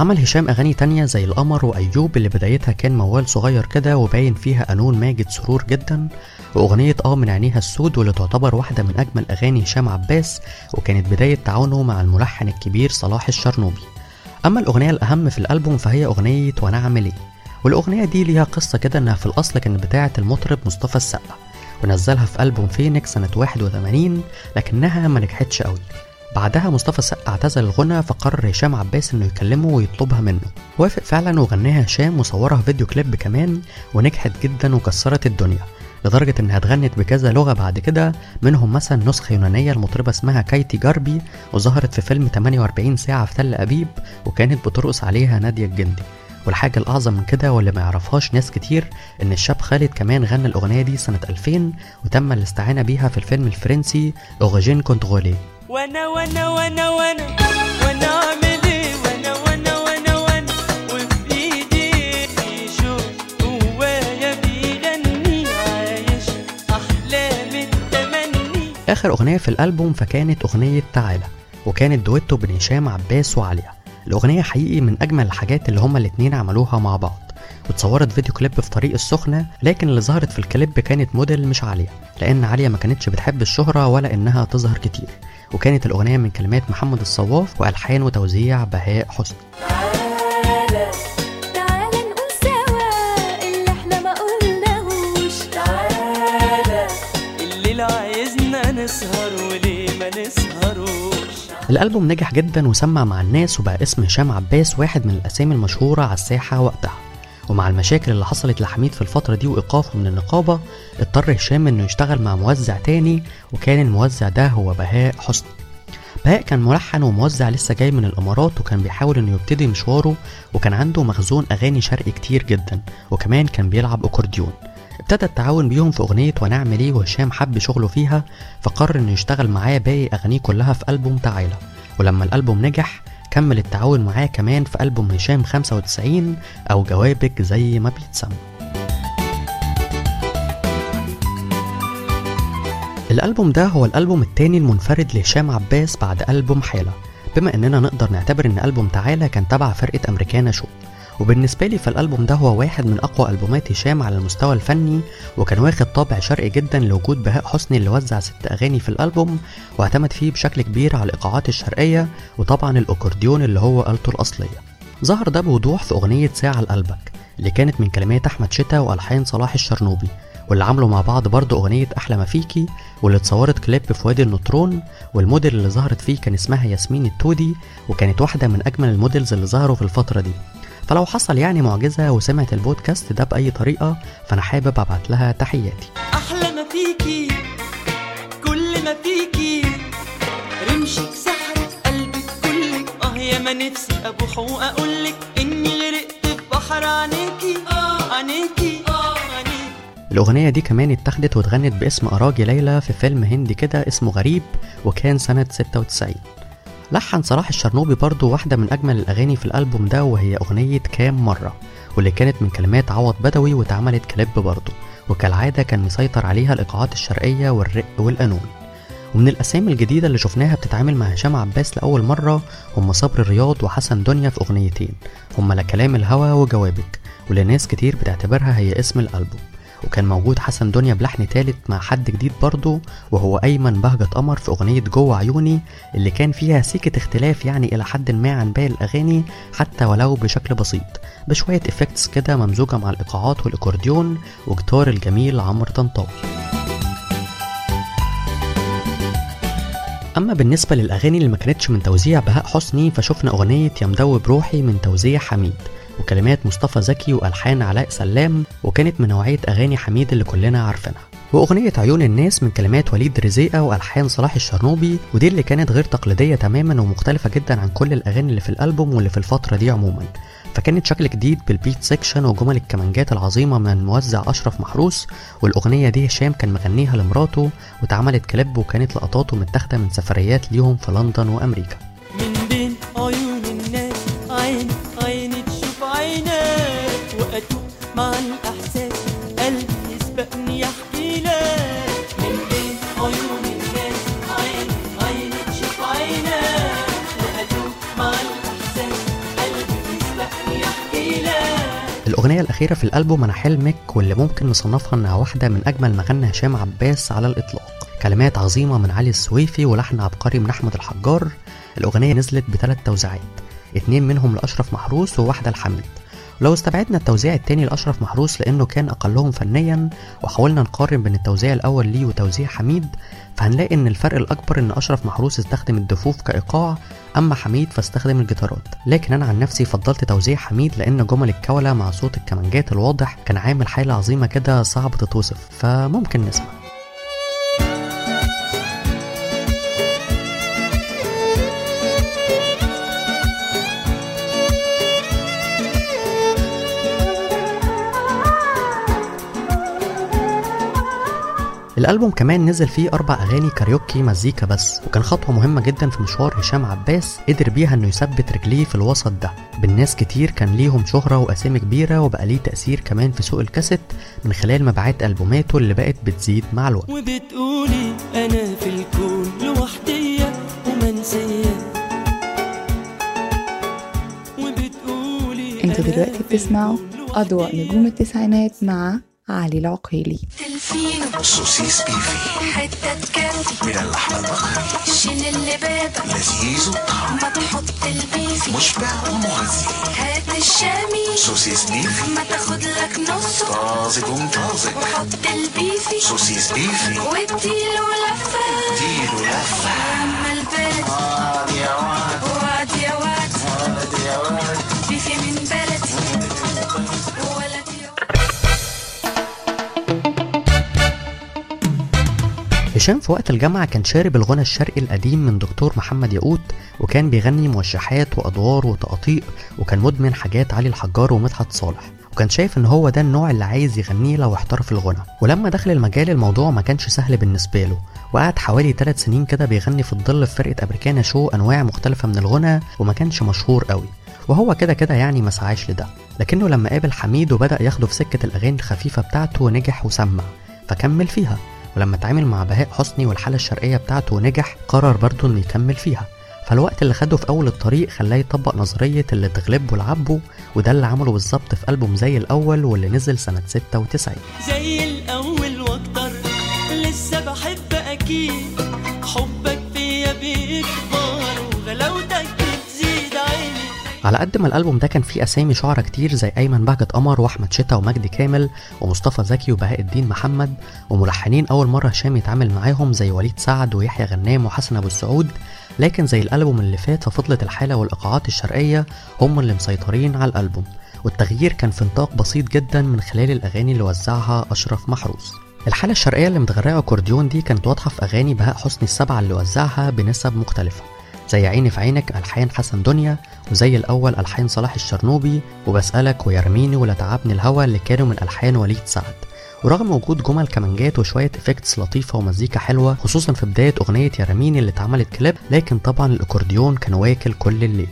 عمل هشام أغاني تانية زي القمر وأيوب اللي بدايتها كان موال صغير كده وباين فيها قانون ماجد سرور جدا وأغنية آه من عينيها السود واللي تعتبر واحدة من أجمل أغاني هشام عباس وكانت بداية تعاونه مع الملحن الكبير صلاح الشرنوبي. أما الأغنية الأهم في الألبوم فهي أغنية وأنا أعمل إيه؟ والأغنية دي ليها قصة كده إنها في الأصل كانت بتاعة المطرب مصطفى السقا ونزلها في ألبوم فينيكس سنة 81 لكنها ما نجحتش قوي بعدها مصطفى السقا اعتزل الغنى فقرر هشام عباس إنه يكلمه ويطلبها منه. وافق فعلا وغناها هشام وصورها فيديو كليب كمان ونجحت جدا وكسرت الدنيا. لدرجة إنها اتغنت بكذا لغة بعد كده منهم مثلا نسخة يونانية لمطربة اسمها كايتي جاربي وظهرت في فيلم 48 ساعة في تل أبيب وكانت بترقص عليها نادية الجندي. والحاجة الأعظم من كده واللي ما يعرفهاش ناس كتير إن الشاب خالد كمان غنى الأغنية دي سنة 2000 وتم الاستعانة بيها في الفيلم الفرنسي أوغجين كونتغولي وأنا وأنا وأنا وأنا وأنا اعمل إيه؟ وأنا وأنا وأنا وأنا وفي ايدي شوق جوايا بيغني عايش احلام التمني آخر أغنية في الألبوم فكانت أغنية تعالى وكانت دويتو بين هشام عباس وعليا. الأغنية حقيقي من أجمل الحاجات اللي هما الاتنين عملوها مع بعض. واتصورت فيديو كليب في طريق السخنة لكن اللي ظهرت في الكليب كانت موديل مش عالية لأن عالية ما كانتش بتحب الشهرة ولا إنها تظهر كتير. وكانت الأغنية من كلمات محمد الصواف وألحان وتوزيع بهاء حسني. تعالى تعالى نقول سوا اللي إحنا ما قلناهوش. تعالى. الليل عايزنا نسهر وليه ما نسهروش؟ الألبوم نجح جدا وسمع مع الناس وبقى اسم هشام عباس واحد من الأسامي المشهورة على الساحة وقتها. ومع المشاكل اللي حصلت لحميد في الفترة دي وإيقافه من النقابة اضطر هشام إنه يشتغل مع موزع تاني وكان الموزع ده هو بهاء حسني. بهاء كان ملحن وموزع لسه جاي من الإمارات وكان بيحاول إنه يبتدي مشواره وكان عنده مخزون أغاني شرقي كتير جدا وكمان كان بيلعب أكورديون. ابتدى التعاون بيهم في أغنية ونعمل إيه وهشام حب شغله فيها فقرر إنه يشتغل معاه باقي أغانيه كلها في ألبوم تعالى. ولما الألبوم نجح كمل التعاون معاه كمان في ألبوم هشام 95 أو جوابك زي ما بيتسمى. الألبوم ده هو الألبوم التاني المنفرد لهشام عباس بعد ألبوم حالة. بما إننا نقدر نعتبر إن ألبوم تعالى كان تبع فرقة أمريكانا شو. وبالنسبة لي فالألبوم ده هو واحد من أقوى ألبومات هشام على المستوى الفني وكان واخد طابع شرقي جدا لوجود بهاء حسني اللي وزع ست أغاني في الألبوم واعتمد فيه بشكل كبير على الإيقاعات الشرقية وطبعا الأكورديون اللي هو آلته الأصلية. ظهر ده بوضوح في أغنية ساعة لقلبك اللي كانت من كلمات أحمد شتا وألحان صلاح الشرنوبي واللي عملوا مع بعض برضه أغنية أحلى ما فيكي واللي اتصورت كليب في وادي النطرون والموديل اللي ظهرت فيه كان اسمها ياسمين التودي وكانت واحدة من أجمل ال models اللي ظهروا في الفترة دي. فلو حصل يعني معجزة وسمعت البودكاست ده بأي طريقة فأنا حابب أبعت لها تحياتي. أحلى ما فيكي كل ما فيكي. رمشك سحرك قلبك كلك آه يا ما نفسي أبوح وأقولك إني غرقت في بحر عينيكي آه عينيكي آه عينيكي. الأغنية دي كمان اتاخدت واتغنت باسم أراجي ليلى في فيلم هندي كده اسمه غريب وكان سنة 96 لحن صلاح الشرنوبي برضو واحدة من أجمل الأغاني في الألبوم ده وهي أغنية كام مرة واللي كانت من كلمات عوض بدوي واتعملت كليب برضو وكالعادة كان مسيطر عليها الإيقاعات الشرقية والرق والقانون. ومن الأسامي الجديدة اللي شفناها بتتعامل مع هشام عباس لأول مرة هم صبر رياض وحسن دنيا في أغنيتين هم لا كلام الهوى وجوابك واللي ناس كتير بتعتبرها هي اسم الألبوم. وكان موجود حسن دنيا بلحن تالت مع حد جديد برضه وهو أيمن بهجة قمر في أغنية جوه عيوني اللي كان فيها سيكة اختلاف يعني إلى حد ما عن باقي الأغاني حتى ولو بشكل بسيط. بشوية إفكتس كده ممزوجة مع الإيقاعات والأكورديون وجيتار الجميل عمرو طنطاوي. أما بالنسبة للأغاني اللي ما كانتش من توزيع بهاء حسني فشفنا أغنية يا مدوب روحي من توزيع حميد. وكلمات مصطفى زكي وألحان علاء سلام وكانت من نوعية أغاني حميد اللي كلنا عارفينها. وأغنية عيون الناس من كلمات وليد رزيقة وألحان صلاح الشرنوبي ودي اللي كانت غير تقليدية تماما ومختلفة جدا عن كل الأغاني اللي في الألبوم واللي في الفترة دي عموما. فكانت شكل جديد بال beat section وجمل الكمانجات العظيمة من الموزع أشرف محروس والأغنية دي هشام كان مغنيها لمراته واتعملت كليب وكانت لقطاته متاخدة من سفريات ليهم في لندن وأمريكا. الأغنية الأخيرة في الألبوم أنا حلمك واللي ممكن نصنفها إنها واحدة من أجمل ما غنى هشام عباس على الإطلاق. كلمات عظيمة من علي السويفي ولحن عبقري من أحمد الحجار. الأغنية نزلت بثلاث توزيعات اتنين منهم لأشرف محروس وواحدة لحميد. ولو استبعدنا التوزيع التاني لأشرف محروس لأنه كان أقلهم فنيا وحاولنا نقارن بين التوزيع الأول ليه وتوزيع حميد فهنلاقي إن الفرق الأكبر إن أشرف محروس استخدم الدفوف كإيقاع أما حميد فاستخدم الجيتارات. لكن أنا عن نفسي فضلت توزيع حميد لأن جمل الكولة مع صوت الكمانجات الواضح كان عامل حالة عظيمة كده صعب تتوصف فممكن نسمع. الألبوم كمان نزل فيه أربع أغاني كاريوكي مزيكا بس وكان خطوة مهمة جدا في مشوار هشام عباس قدر بيها إنه يثبت رجليه في الوسط ده بالناس كتير كان ليهم شهرة وأسامي كبيرة وبقى ليه تأثير كمان في سوق الكاسيت من خلال مبيعات ألبوماته اللي بقت بتزيد مع الوقت وبتقولي أنا في الكون لوحدية ومنسية وبتقولي أنتوا دلوقتي بتسمعوا. أضواء نجوم التسعينات مع علي العقيلي. تلفينه سوسيس بيفي حتة كافي من اللحم البقري شيل اللي بابك لذيذ الطعم ما تحط البيفي مشبع ومغذي هات الشامي. سوسيس بيفي ما تاخد لك نصه. طازج ومطازج. وحط البيفي سوسيس بيفي واديله لفة. اديله لفة. هشام في وقت الجامعة كان شارب الغنى الشرقي القديم من دكتور محمد ياقوت وكان بيغني موشحات وأدوار وتقاطيع وكان مدمن حاجات علي الحجار ومدحت صالح وكان شايف إن هو ده النوع اللي عايز يغنيه لو احترف الغنى. ولما دخل المجال الموضوع ما كانش سهل بالنسبة له وقعد حوالي 3 سنين كده بيغني في الظل في فرقة أمريكانا شو أنواع مختلفة من الغنى وما كانش مشهور قوي. وهو كده كده يعني ما سعاش لده. لكنه لما قابل حميد وبدأ ياخده في سكة الأغاني الخفيفة بتاعته نجح وسمع فكمل فيها. ولما اتعامل مع بهاء حسني والحالة الشرقية بتاعته ونجح قرر برضه إنه يكمل فيها. فالوقت اللي خده في أول الطريق خلاه يطبق نظرية اللي تغلبه العبه وده اللي عمله بالظبط في ألبوم زي الأول واللي نزل سنة 96 زي الأول وأكتر لسه بحب أكيد حبك فيا بيكبر. على قد ما الألبوم ده كان فيه أسامي شعراء كتير زي أيمن بهجت قمر وأحمد شتا ومجدي كامل ومصطفى زكي وبهاء الدين محمد وملحنين أول مرة هشام يتعامل معاهم زي وليد سعد ويحيى غنام وحسن أبو السعود. لكن زي الألبوم اللي فات ففضلت الحالة والإيقاعات الشرقية هم اللي مسيطرين على الألبوم. والتغيير كان في نطاق بسيط جدا من خلال الأغاني اللي وزعها أشرف محروس. الحالة الشرقية اللي متغرقة أكورديون دي كانت واضحة في أغاني بهاء حسني السبعة اللي وزعها بنسب مختلفة. زي عيني في عينك ألحان حسن دنيا وزي الأول ألحان صلاح الشرنوبي وبسألك ويرميني ولا تعبني الهوى اللي كانوا من ألحان وليد سعد. ورغم وجود جمل كمانجات وشوية effects لطيفة ومزيكا حلوة خصوصا في بداية أغنية يرميني اللي اتعملت كليب لكن طبعا الأكورديون كان واكل كل الليلة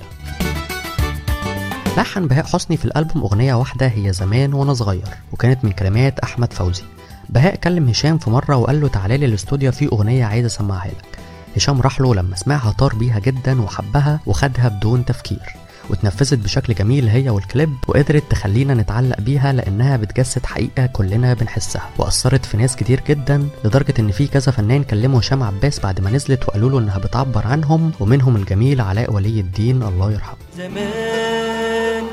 لحن بهاء حسني في الألبوم أغنية واحدة هي زمان وأنا صغير وكانت من كلمات أحمد فوزي. بهاء كلم هشام في مرة وقال له تعالى لي الاستوديو في أغنية عايز أسمعها لك. هشام راح له لما سمعها طار بيها جدا وحبها وخدها بدون تفكير واتنفذت بشكل جميل هي والكليب وقدرت تخلينا نتعلق بيها لأنها بتجسد حقيقة كلنا بنحسها وأثرت في ناس كتير جدا لدرجة إن في كذا فنان كلموا هشام عباس بعد ما نزلت وقالوا له إنها بتعبر عنهم ومنهم الجميل علاء ولي الدين الله يرحمه. زمان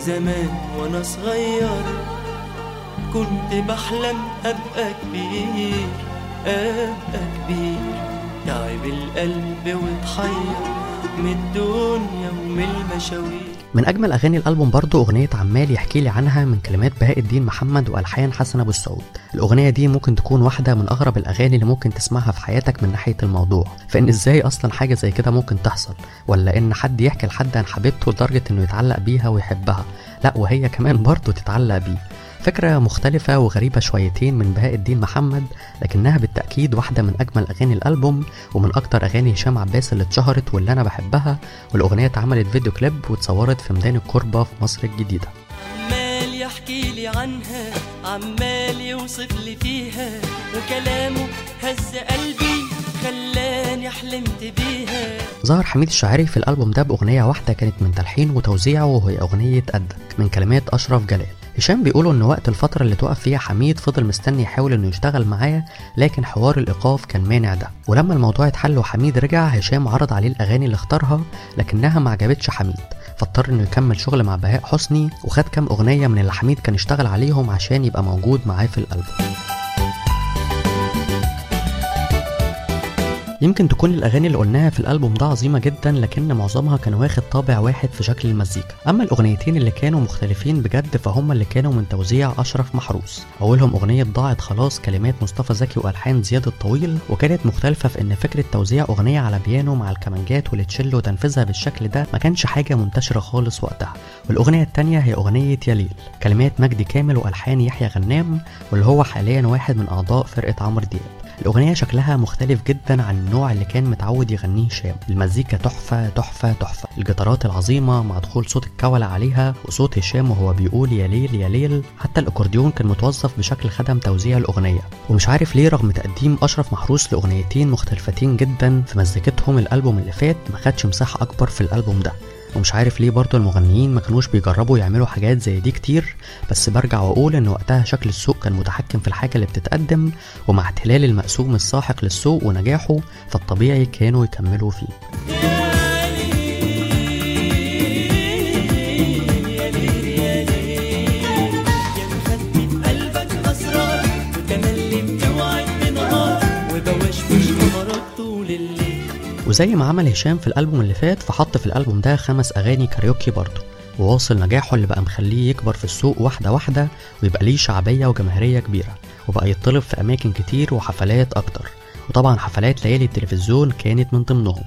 زمان وأنا صغير كنت بحلم أبقى كبير أبقى كبير. تعب القلب وتحير من الدنيا ومن المشاوير. من أجمل أغاني الألبوم برضه أغنية عمال يحكي لي عنها من كلمات بهاء الدين محمد وألحان حسن أبو السعود. الأغنية دي ممكن تكون واحدة من أغرب الأغاني اللي ممكن تسمعها في حياتك من ناحية الموضوع. فإن إزاي أصلا حاجة زي كده ممكن تحصل؟ ولا إن حد يحكي لحد عن حبيبته لدرجة إنه يتعلق بيها ويحبها؟ لأ وهي كمان برضه تتعلق بيه. فكرة مختلفة وغريبة شويتين من بهاء الدين محمد لكنها بالتأكيد واحدة من أجمل أغاني الألبوم ومن أكتر أغاني هشام عباس اللي اتشهرت واللي أنا بحبها والأغنية اتعملت فيديو كليب واتصورت في ميدان الكوربة في مصر الجديدة. عمال يحكي لي عنها عمال يوصف لي فيها وكلامه هز قلبي خلاني حلمت بيها. ظهر حميد الشاعري في الألبوم ده بأغنية واحدة كانت من تلحين وتوزيعه وهي أغنية قدك من كلمات أشرف جلال. هشام بيقولوا إن وقت الفترة اللي توقف فيها حميد فضل مستني يحاول إنه يشتغل معاه لكن حوار الإيقاف كان مانع ده. ولما الموضوع اتحل وحميد رجع هشام عرض عليه الأغاني اللي اختارها لكنها ما عجبتش حميد. فاضطر إنه يكمل شغل مع بهاء حسني وخد كام أغنية من اللي حميد كان اشتغل عليهم عشان يبقى موجود معاه في الألبوم. يمكن تكون الأغاني اللي قلناها في الألبوم ده عظيمة جدا لكن معظمها كان واخد طابع واحد في شكل المزيكا. أما الأغنيتين اللي كانوا مختلفين بجد فهم اللي كانوا من توزيع أشرف محروس. أولهم أغنية ضاعت خلاص كلمات مصطفى زكي وألحان زياد الطويل وكانت مختلفة في إن فكرة توزيع أغنية على بيانو مع الكمانجات والتشيل وتنفيذها بالشكل ده ما كانش حاجة منتشرة خالص وقتها. والأغنية التانية هي أغنية يا ليل كلمات مجدي كامل وألحان يحيى غنام واللي هو حاليا واحد من أعضاء فرقة عمرو دياب. الأغنية شكلها مختلف جدا عن النوع اللي كان متعود يغنيه هشام. المزيكا تحفة تحفة تحفة. الجيتارات العظيمة مع دخول صوت الكولة عليها وصوت هشام وهو بيقول يا ليل يا ليل. حتى الأكورديون كان متوظف بشكل خدم توزيع الأغنية. ومش عارف ليه رغم تقديم أشرف محروس لأغنيتين مختلفتين جدا في مزيكتهم الألبوم اللي فات ما خدش مساحة أكبر في الألبوم ده. ومش عارف ليه برضه المغنيين ما كانوش بيجربوا يعملوا حاجات زي دي كتير بس برجع وأقول إن وقتها شكل السوق كان متحكم في الحاجة اللي بتتقدم ومع احتلال المقسوم الساحق للسوق ونجاحه فالطبيعي كانوا يكملوا فيه. وزي ما عمل هشام في الألبوم اللي فات فحط في الألبوم ده خمس أغاني كاريوكي برضه. وواصل نجاحه اللي بقى مخليه يكبر في السوق واحدة واحدة ويبقى ليه شعبية وجماهيرية كبيرة وبقى يطلب في أماكن كتير وحفلات أكتر. وطبعا حفلات ليالي التلفزيون كانت من ضمنهم.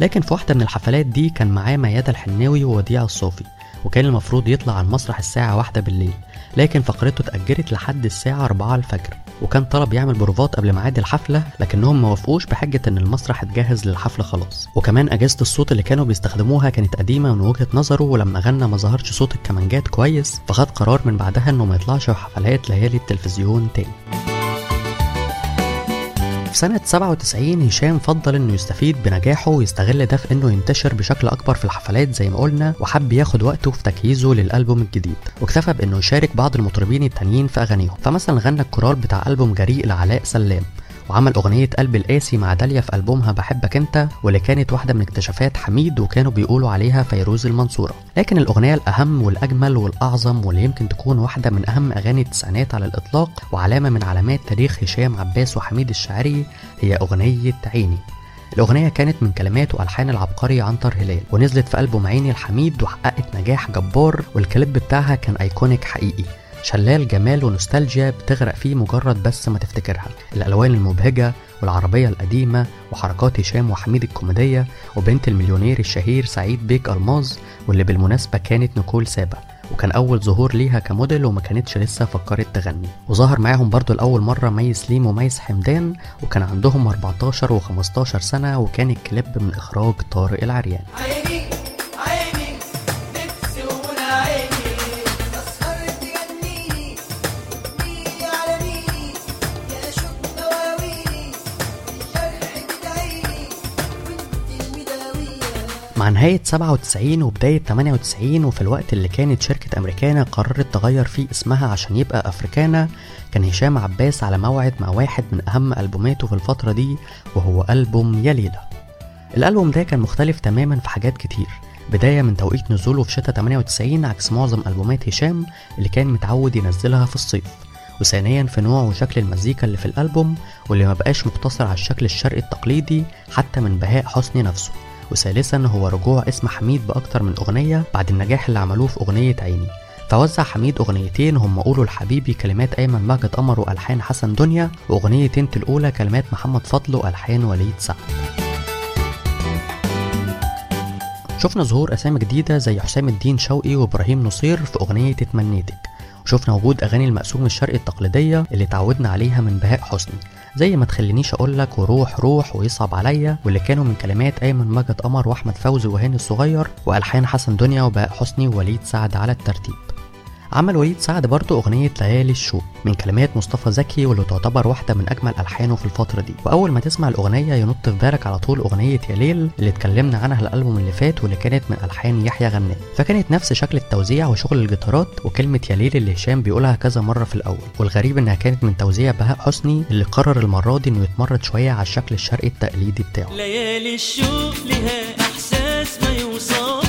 لكن في واحدة من الحفلات دي كان معاه ميادة الحناوي ووديع الصافي وكان المفروض يطلع على المسرح الساعة واحدة بالليل لكن فقرته اتأجلت لحد الساعة 4 الفجر. وكان طلب يعمل بروفات قبل ميعاد الحفلة لكنهم ما وافقوش بحجة إن المسرح اتجهز للحفلة خلاص. وكمان اجهزة الصوت اللي كانوا بيستخدموها كانت قديمة من وجهة نظره ولما غنى ما ظهرش صوت الكمانجات كويس فخد قرار من بعدها إنه ما يطلعش حفلات ليالي التلفزيون تاني. في سنة 97 هشام فضل إنه يستفيد بنجاحه ويستغل ده في إنه ينتشر بشكل أكبر في الحفلات زي ما قلنا وحب ياخد وقته في تجهيزه للألبوم الجديد. واكتفى بإنه يشارك بعض المطربين التانيين في أغانيهم. فمثلا غنى الكورال بتاع ألبوم جريء لعلاء سلام. وعمل أغنية قلب القاسي مع داليا في ألبومها بحبك أنت واللي كانت واحدة من اكتشافات حميد وكانوا بيقولوا عليها فيروز المنصورة. لكن الأغنية الأهم والأجمل والأعظم واللي يمكن تكون واحدة من أهم أغاني التسعينات على الإطلاق وعلامة من علامات تاريخ هشام عباس وحميد الشاعري هي أغنية عيني. الأغنية كانت من كلمات وألحان العبقري عنتر هلال ونزلت في ألبوم عيني الحميد وحققت نجاح جبار والكليب بتاعها كان iconic حقيقي. شلال جمال ونوستالجيا بتغرق فيه مجرد بس ما تفتكرها. الألوان المبهجة والعربية القديمة وحركات هشام وحميد الكوميدية وبنت المليونير الشهير سعيد بيك ألماظ واللي بالمناسبة كانت نيكول سابا وكان أول ظهور ليها كموديل وما كانتش لسه فكرت تغني. وظهر معاهم برضو لأول مرة مي سليم وميس حمدان وكان عندهم 14 و15 سنة وكان الكليب من إخراج طارق العريان. مع نهاية 97 وبداية 98 وفي الوقت اللي كانت شركة أمريكانا قررت تغير فيه اسمها عشان يبقى أفريكانا كان هشام عباس على موعد مع واحد من أهم ألبوماته في الفترة دي وهو ألبوم يا ليلى الألبوم ده كان مختلف تماما في حاجات كتير. بداية من توقيت نزوله في شتاء 98 عكس معظم ألبومات هشام اللي كان متعود ينزلها في الصيف. وثانيا في نوع وشكل المزيكا اللي في الألبوم واللي ما بقاش مقتصر على الشكل الشرقي التقليدي حتى من بهاء حسني نفسه. وثالثا هو رجوع اسم حميد بأكتر من أغنية بعد النجاح اللي عملوه في أغنية عيني. فوزع حميد أغنيتين هم قولوا لحبيبي كلمات أيمن ماجد قمر وألحان حسن دنيا وأغنية انت الأولى كلمات محمد فضل وألحان وليد سعد. شفنا ظهور أسامي جديدة زي حسام الدين شوقي وإبراهيم نصير في أغنية اتمنيتك. وشفنا وجود أغاني المقسوم الشرقي التقليدية اللي تعودنا عليها من بهاء حسني. زي ما تخلينيش أقولك وروح روح ويصعب عليا واللي كانوا من كلمات أيمن ماجد قمر وأحمد فوزي وهاني الصغير وألحان حسن دنيا وبهاء حسني ووليد سعد على الترتيب. عمل وليد سعد برضه أغنية ليالي الشوق من كلمات مصطفى زكي واللي تعتبر واحدة من أجمل ألحانه في الفترة دي. وأول ما تسمع الأغنية ينط في بالك على طول أغنية يا ليل اللي اتكلمنا عنها الألبوم اللي فات واللي كانت من ألحان يحيى غنام فكانت نفس شكل التوزيع وشغل الجيتارات وكلمة يا ليل اللي هشام بيقولها كذا مرة في الأول. والغريب إنها كانت من توزيع بهاء حسني اللي قرر المرة دي إنه يتمرد شوية على الشكل الشرقي التقليدي بتاعه. ليالي الشوق لها إحساس ما يوصفش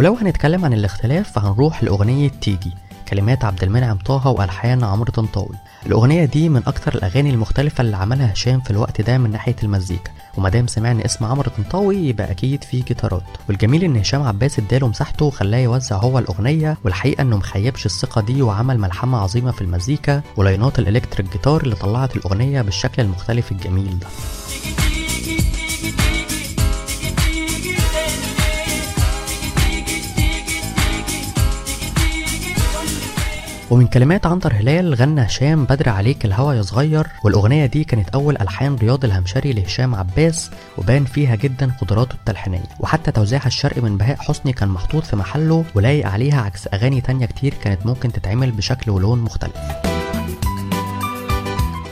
ولو هنتكلم عن الاختلاف فهنروح لأغنية تيجي كلمات عبد المنعم طه وألحان عمرو طنطاوي. الأغنية دي من أكتر الأغاني المختلفة اللي عملها هشام في الوقت ده من ناحية المزيكا. ومادام سمعنا اسم عمرو طنطاوي يبقى أكيد فيه جيتارات. والجميل إن هشام عباس اداله مساحته وخلاه يوزع هو الأغنية والحقيقة إنه مخيبش الثقة دي وعمل ملحمة عظيمة في المزيكا ولاينات الإلكتريك جيتار اللي طلعت الأغنية بالشكل المختلف الجميل ده. ومن كلمات عنتر هلال غنى هشام بدر عليك الهوى يا صغير. والأغنية دي كانت أول ألحان رياض الهمشري لهشام عباس وبان فيها جدا قدراته التلحينية. وحتى توزيعها الشرقي من بهاء حسني كان محطوط في محله ولايق عليها عكس أغاني تانية كتير كانت ممكن تتعمل بشكل ولون مختلف.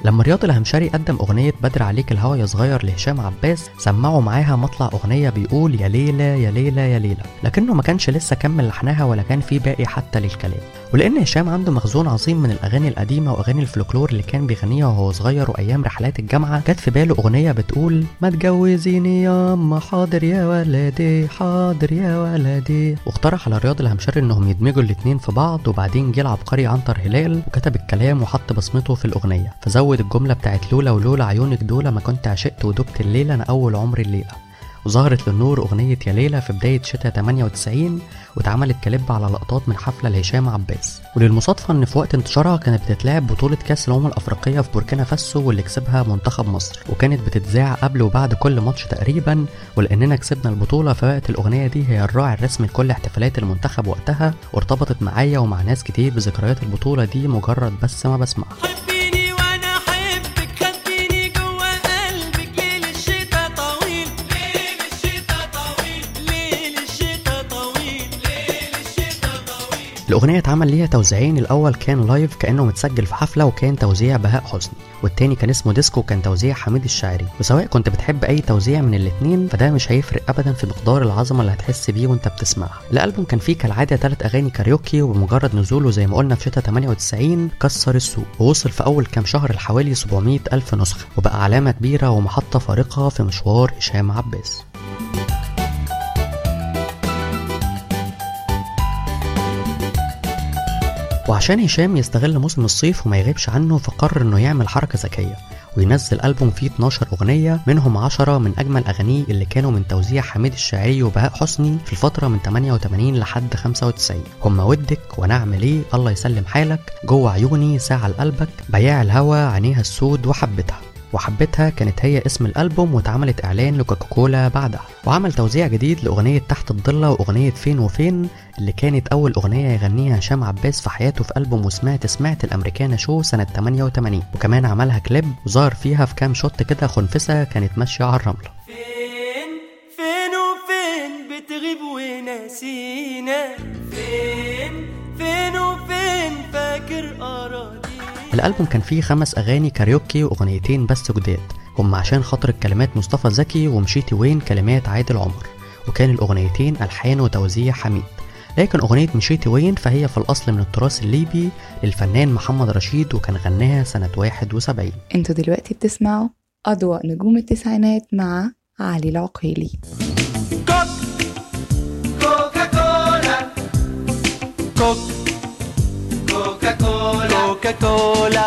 لما رياض الهمشري قدم أغنية بدر عليك الهوا يا صغير لهشام عباس سمعوا معاها مطلع أغنية بيقول يا ليلى يا ليلى يا ليلى. لكنه ما كانش لسه كمل لحنها ولا كان في باقي حتى للكلام. ولأن هشام عنده مخزون عظيم من الأغاني القديمة وأغاني الفلكلور اللي كان بيغنيها وهو صغير وأيام رحلات الجامعة جت في باله أغنية بتقول ما تجوزيني يا أما حاضر يا ولدي حاضر يا ولدي واقترح على رياض الهمشري إنهم يدمجوا الاتنين في بعض وبعدين جه العبقري عنتر هلال وكتب الكلام وحط بصمته في الأغنية. فزود الجملة بتاعت لولا ولولا عيونك دولة ما كنت عشقت ودبت الليلة أنا أول عمري الليلة. وظهرت للنور أغنية يا ليلى في بداية شتاء 98 واتعملت كليب على لقطات من حفلة لهشام عباس. وللمصادفة إن في وقت انتشارها كانت بتتلعب بطولة كأس الأمم الأفريقية في بوركينا فاسو واللي كسبها منتخب مصر وكانت بتتذاع قبل وبعد كل ماتش تقريبا. ولأننا كسبنا البطولة فبقت الأغنية دي هي الراعي الرسمي لكل احتفالات المنتخب وقتها وارتبطت معايا ومع ناس كتير بذكريات البطولة دي مجرد بس ما بسمعها. الأغنية اتعمل ليها توزيعين الأول كان live كأنه متسجل في حفلة وكان توزيع بهاء حسني والتاني كان اسمه ديسكو وكان توزيع حميد الشاعري. وسواء كنت بتحب أي توزيع من الاتنين فده مش هيفرق أبدا في مقدار العظمة اللي هتحس بيه وأنت بتسمعها. الألبوم كان فيه كالعادة تلات أغاني كاريوكي وبمجرد نزوله زي ما قلنا في شتاء 98 كسر السوق ووصل في أول كام شهر لحوالي 700 ألف نسخة وبقى علامة كبيرة ومحطة فارقة في مشوار هشام عباس. وعشان هشام يستغل موسم الصيف وما يغيبش عنه فقرر إنه يعمل حركة ذكية وينزل ألبوم فيه 12 أغنية منهم 10 من أجمل أغانيه اللي كانوا من توزيع حميد الشاعري وبهاء حسني في الفترة من 88 لحد 95 هما ودك وأنا أعمل إيه؟ الله يسلم حالك. جوه عيوني ساعة لقلبك بياع الهوى عينيها السود وحبتها. وحبتها كانت هي اسم الألبوم واتعملت إعلان لكوكاكولا بعدها. وعمل توزيع جديد لأغنية تحت الضلة وأغنية فين وفين اللي كانت أول أغنية يغنيها هشام عباس في حياته في ألبوم وسمعت سمعت الأمريكانا شو سنة 88 وكمان عملها كليب وظهر فيها في كام shot كده خنفسة كانت ماشية على الرملة فين؟ فين وفين بتغيب وناسينا؟ فين؟ فين وفين فاكر أراضينا الألبوم كان فيه خمس أغاني كاريوكي وأغنيتين بس جداد هم عشان خاطر الكلمات مصطفى زكي ومشيتي وين كلمات عادل عمر وكان الأغنيتين ألحان وتوزيع حميد. لكن أغنية مشيتي وين فهي في الأصل من التراث الليبي للفنان محمد رشيد وكان غناها سنة 71 أنتوا دلوقتي بتسمعوا أضواء نجوم التسعينات مع علي العقيلي. كوك كوك كوك كوكا كولا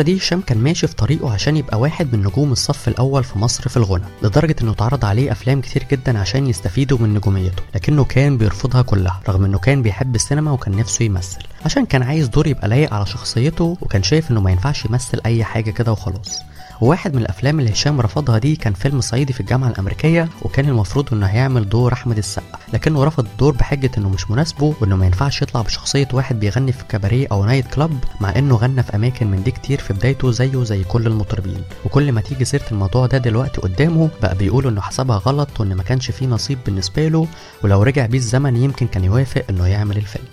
الفترة دي هشام كان ماشي في طريقه عشان يبقى واحد من نجوم الصف الأول في مصر في الغنى لدرجة إنه اتعرض عليه أفلام كتير جدا عشان يستفيدوا من نجوميته لكنه كان بيرفضها كلها رغم إنه كان بيحب السينما وكان نفسه يمثل عشان كان عايز دور يبقى لايق على شخصيته وكان شايف إنه ما ينفعش يمثل أي حاجة كده وخلاص. وواحد من الأفلام اللي هشام رفضها دي كان فيلم صعيدي في الجامعة الأمريكية وكان المفروض إنه هيعمل دور أحمد السقا. لكنه رفض الدور بحجة إنه مش مناسبه وإنه ما ينفعش يطلع بشخصية واحد بيغني في كباريه أو نايت كلاب مع إنه غنى في أماكن من دي كتير في بدايته زيه زي كل المطربين. وكل ما تيجي سيرة الموضوع ده دلوقتي قدامه بقى بيقولوا إنه حسبها غلط وإن ما كانش فيه نصيب بالنسبة له ولو رجع بيه الزمن يمكن كان يوافق إنه يعمل الفيلم.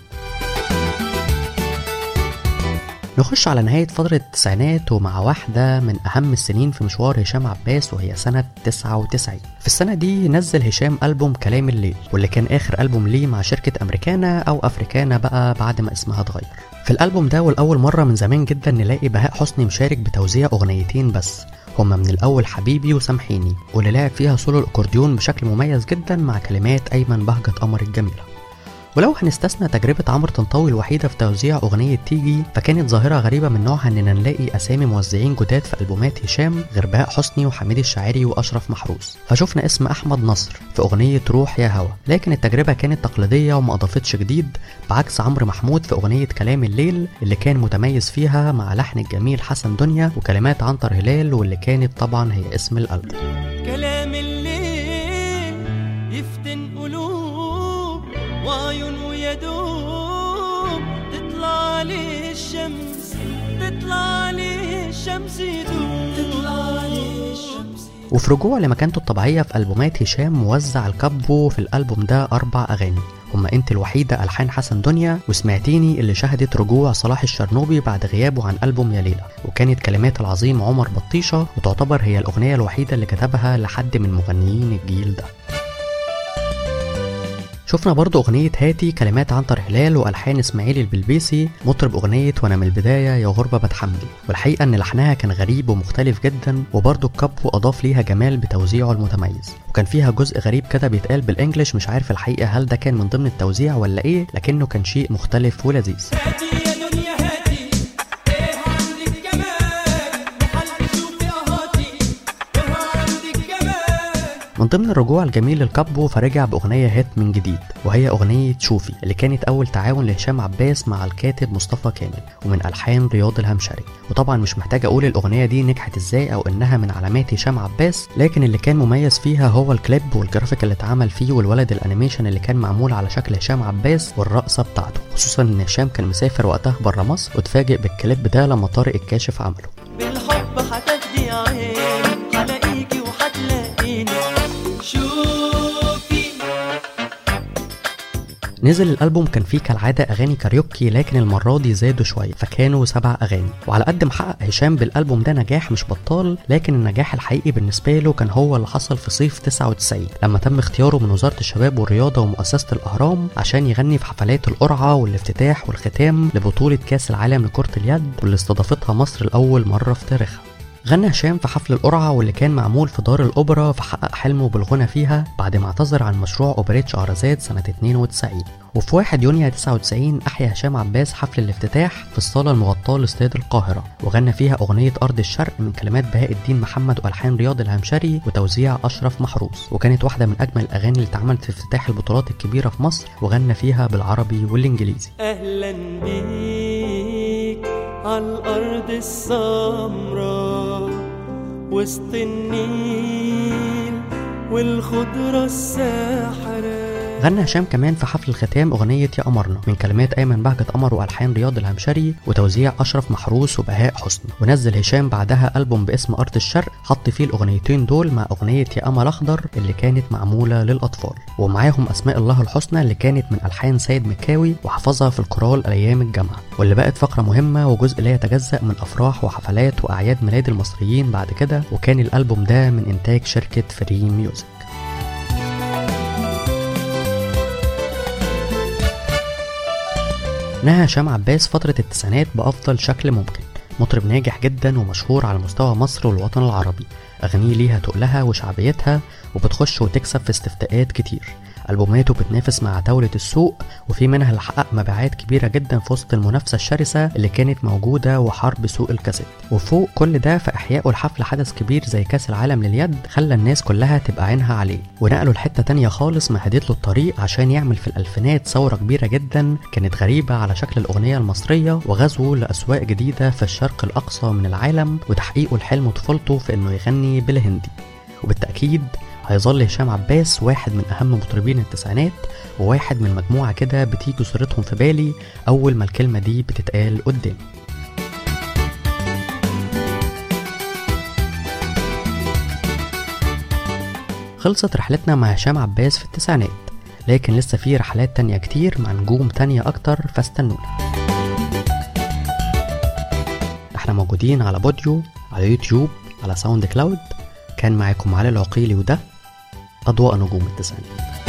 نخش على نهاية فترة التسعينات ومع واحدة من أهم السنين في مشوار هشام عباس وهي سنة 99 في السنة دي نزل هشام ألبوم كلام الليل واللي كان آخر ألبوم ليه مع شركة أمريكانا أو أفريكانا بقى بعد ما اسمها اتغير. في الألبوم ده والأول مرة من زمان جدا نلاقي بهاء حسني مشارك بتوزيع أغنيتين بس. هما من الأول حبيبي وسامحيني واللي لعب فيها سولو الأكورديون بشكل مميز جدا مع كلمات أيمن بهجة قمر الجميلة. ولو هنستثنى تجربة عمرو طنطاوي الوحيدة في توزيع أغنية تيجي فكانت ظاهرة غريبة من نوعها إننا نلاقي أسامي موزعين جداد في ألبومات هشام غير بهاء حسني وحميد الشاعري وأشرف محروس. فشفنا اسم أحمد نصر في أغنية روح يا هوا. لكن التجربة كانت تقليدية وما أضافتش جديد بعكس عمرو محمود في أغنية كلام الليل اللي كان متميز فيها مع لحن الجميل حسن دنيا وكلمات عنتر هلال واللي كانت طبعا هي اسم الألبوم. الشمس تطلع الشمس تطلع الشمس. وفي رجوع لمكانته الطبيعية في ألبومات هشام موزع الكابو في الألبوم ده أربع أغاني. هما أنت الوحيدة ألحان حسن دنيا وسمعتيني اللي شهدت رجوع صلاح الشرنوبي بعد غيابه عن ألبوم يا ليلى. وكانت كلمات العظيم عمر بطيشة وتعتبر هي الأغنية الوحيدة اللي كتبها لحد من مغنيين الجيل ده. شفنا برضو أغنية هاتي كلمات عنتر هلال وألحان إسماعيل البلبيسي مطرب أغنية وأنا من البداية يا غربة بتحملي. والحقيقة إن لحنها كان غريب ومختلف جدا وبرضو الكابو أضاف ليها جمال بتوزيعه المتميز. وكان فيها جزء غريب كده بيتقال بالإنجليش مش عارف الحقيقة هل ده كان من ضمن التوزيع ولا إيه لكنه كان شيء مختلف ولذيذ. من ضمن الرجوع الجميل للكابو فرجع بأغنية hit من جديد وهي أغنية شوفي اللي كانت أول تعاون لهشام عباس مع الكاتب مصطفى كامل ومن ألحان رياض الهمشري. وطبعا مش محتاج أقول الأغنية دي نجحت إزاي أو إنها من علامات هشام عباس لكن اللي كان مميز فيها هو الكليب والجرافيك اللي اتعمل فيه والولد ال animation اللي كان معمول على شكل هشام عباس والرقصة بتاعته. خصوصا إن هشام كان مسافر وقتها بره مصر واتفاجئ بالكليب ده لما طارق الكاشف عمله. نزل الألبوم كان فيه كالعادة أغاني كاريوكي لكن المرة دي زادوا شوية فكانوا سبع أغاني. وعلى قد ما حقق هشام بالألبوم ده نجاح مش بطال لكن النجاح الحقيقي بالنسبة له كان هو اللي حصل في صيف 99 لما تم اختياره من وزارة الشباب والرياضة ومؤسسة الأهرام عشان يغني في حفلات القرعة والافتتاح والختام لبطولة كأس العالم لكرة اليد واللي استضافتها مصر لاول مرة في تاريخها. غنى هشام في حفل القرعة واللي كان معمول في دار الأوبرا فحقق حلمه بالغنى فيها بعد ما اعتذر عن مشروع أوبريت شهرزاد سنة 92 وفي 1 يونيو 99 أحيا هشام عباس حفل الافتتاح في الصالة المغطاة لإستاد القاهرة وغنى فيها أغنية أرض الشرق من كلمات بهاء الدين محمد وألحان رياض الهمشري وتوزيع أشرف محروس. وكانت واحدة من أجمل الأغاني اللي اتعملت في افتتاح البطولات الكبيرة في مصر وغنى فيها بالعربي والإنجليزي. أهلا بيك. عالأرض السمراء وسط النيل والخضرة الساحرة. غنى هشام كمان في حفل الختام أغنية يا قمرنا من كلمات أيمن بهجت قمر وألحان رياض الهمشري وتوزيع أشرف محروس وبهاء حسني. ونزل هشام بعدها ألبوم باسم أرض الشرق حط فيه الأغنيتين دول مع أغنية يا قمر أخضر اللي كانت معمولة للأطفال. ومعاهم أسماء الله الحسنى اللي كانت من ألحان سيد مكاوي وحفظها في الكورال أيام الجامعة. واللي بقت فقرة مهمة وجزء لا يتجزأ من أفراح وحفلات وأعياد ميلاد المصريين بعد كده وكان الألبوم ده من إنتاج شركة Free Music. نهى هشام عباس فترة التسعينات بأفضل شكل ممكن. مطرب ناجح جدا ومشهور على مستوى مصر والوطن العربي. أغانيه ليها تقلها وشعبيتها وبتخش وتكسب في استفتاءات كتير. ألبوماته بتنافس مع عتاولة السوق وفي منها اللي حقق مبيعات كبيرة جدا في وسط المنافسة الشرسة اللي كانت موجودة وحرب سوق الكاسيت. وفوق كل ده في إحيائه الحفل حدث كبير زي كأس العالم لليد خلى الناس كلها تبقى عينها عليه. ونقله لحتة تانية خالص مهدت له الطريق عشان يعمل في الألفينات ثورة كبيرة جدا كانت غريبة على شكل الأغنية المصرية وغزوه لأسواق جديدة في الشرق الأقصى من العالم وتحقيقه لحلم طفولته في إنه يغني بالهندي. وبالتأكيد هيظل هشام عباس واحد من أهم مطربين التسعينات وواحد من مجموعة كده بتيجي صورتهم في بالي أول ما الكلمة دي بتتقال قدامي. خلصت رحلتنا مع هشام عباس في التسعينات لكن لسه في رحلات تانية كتير مع نجوم تانية أكتر فاستنونا. إحنا موجودين على Podeo على يوتيوب على SoundCloud. كان معاكم علي العقيلي وده أضواء نجوم التسعينات.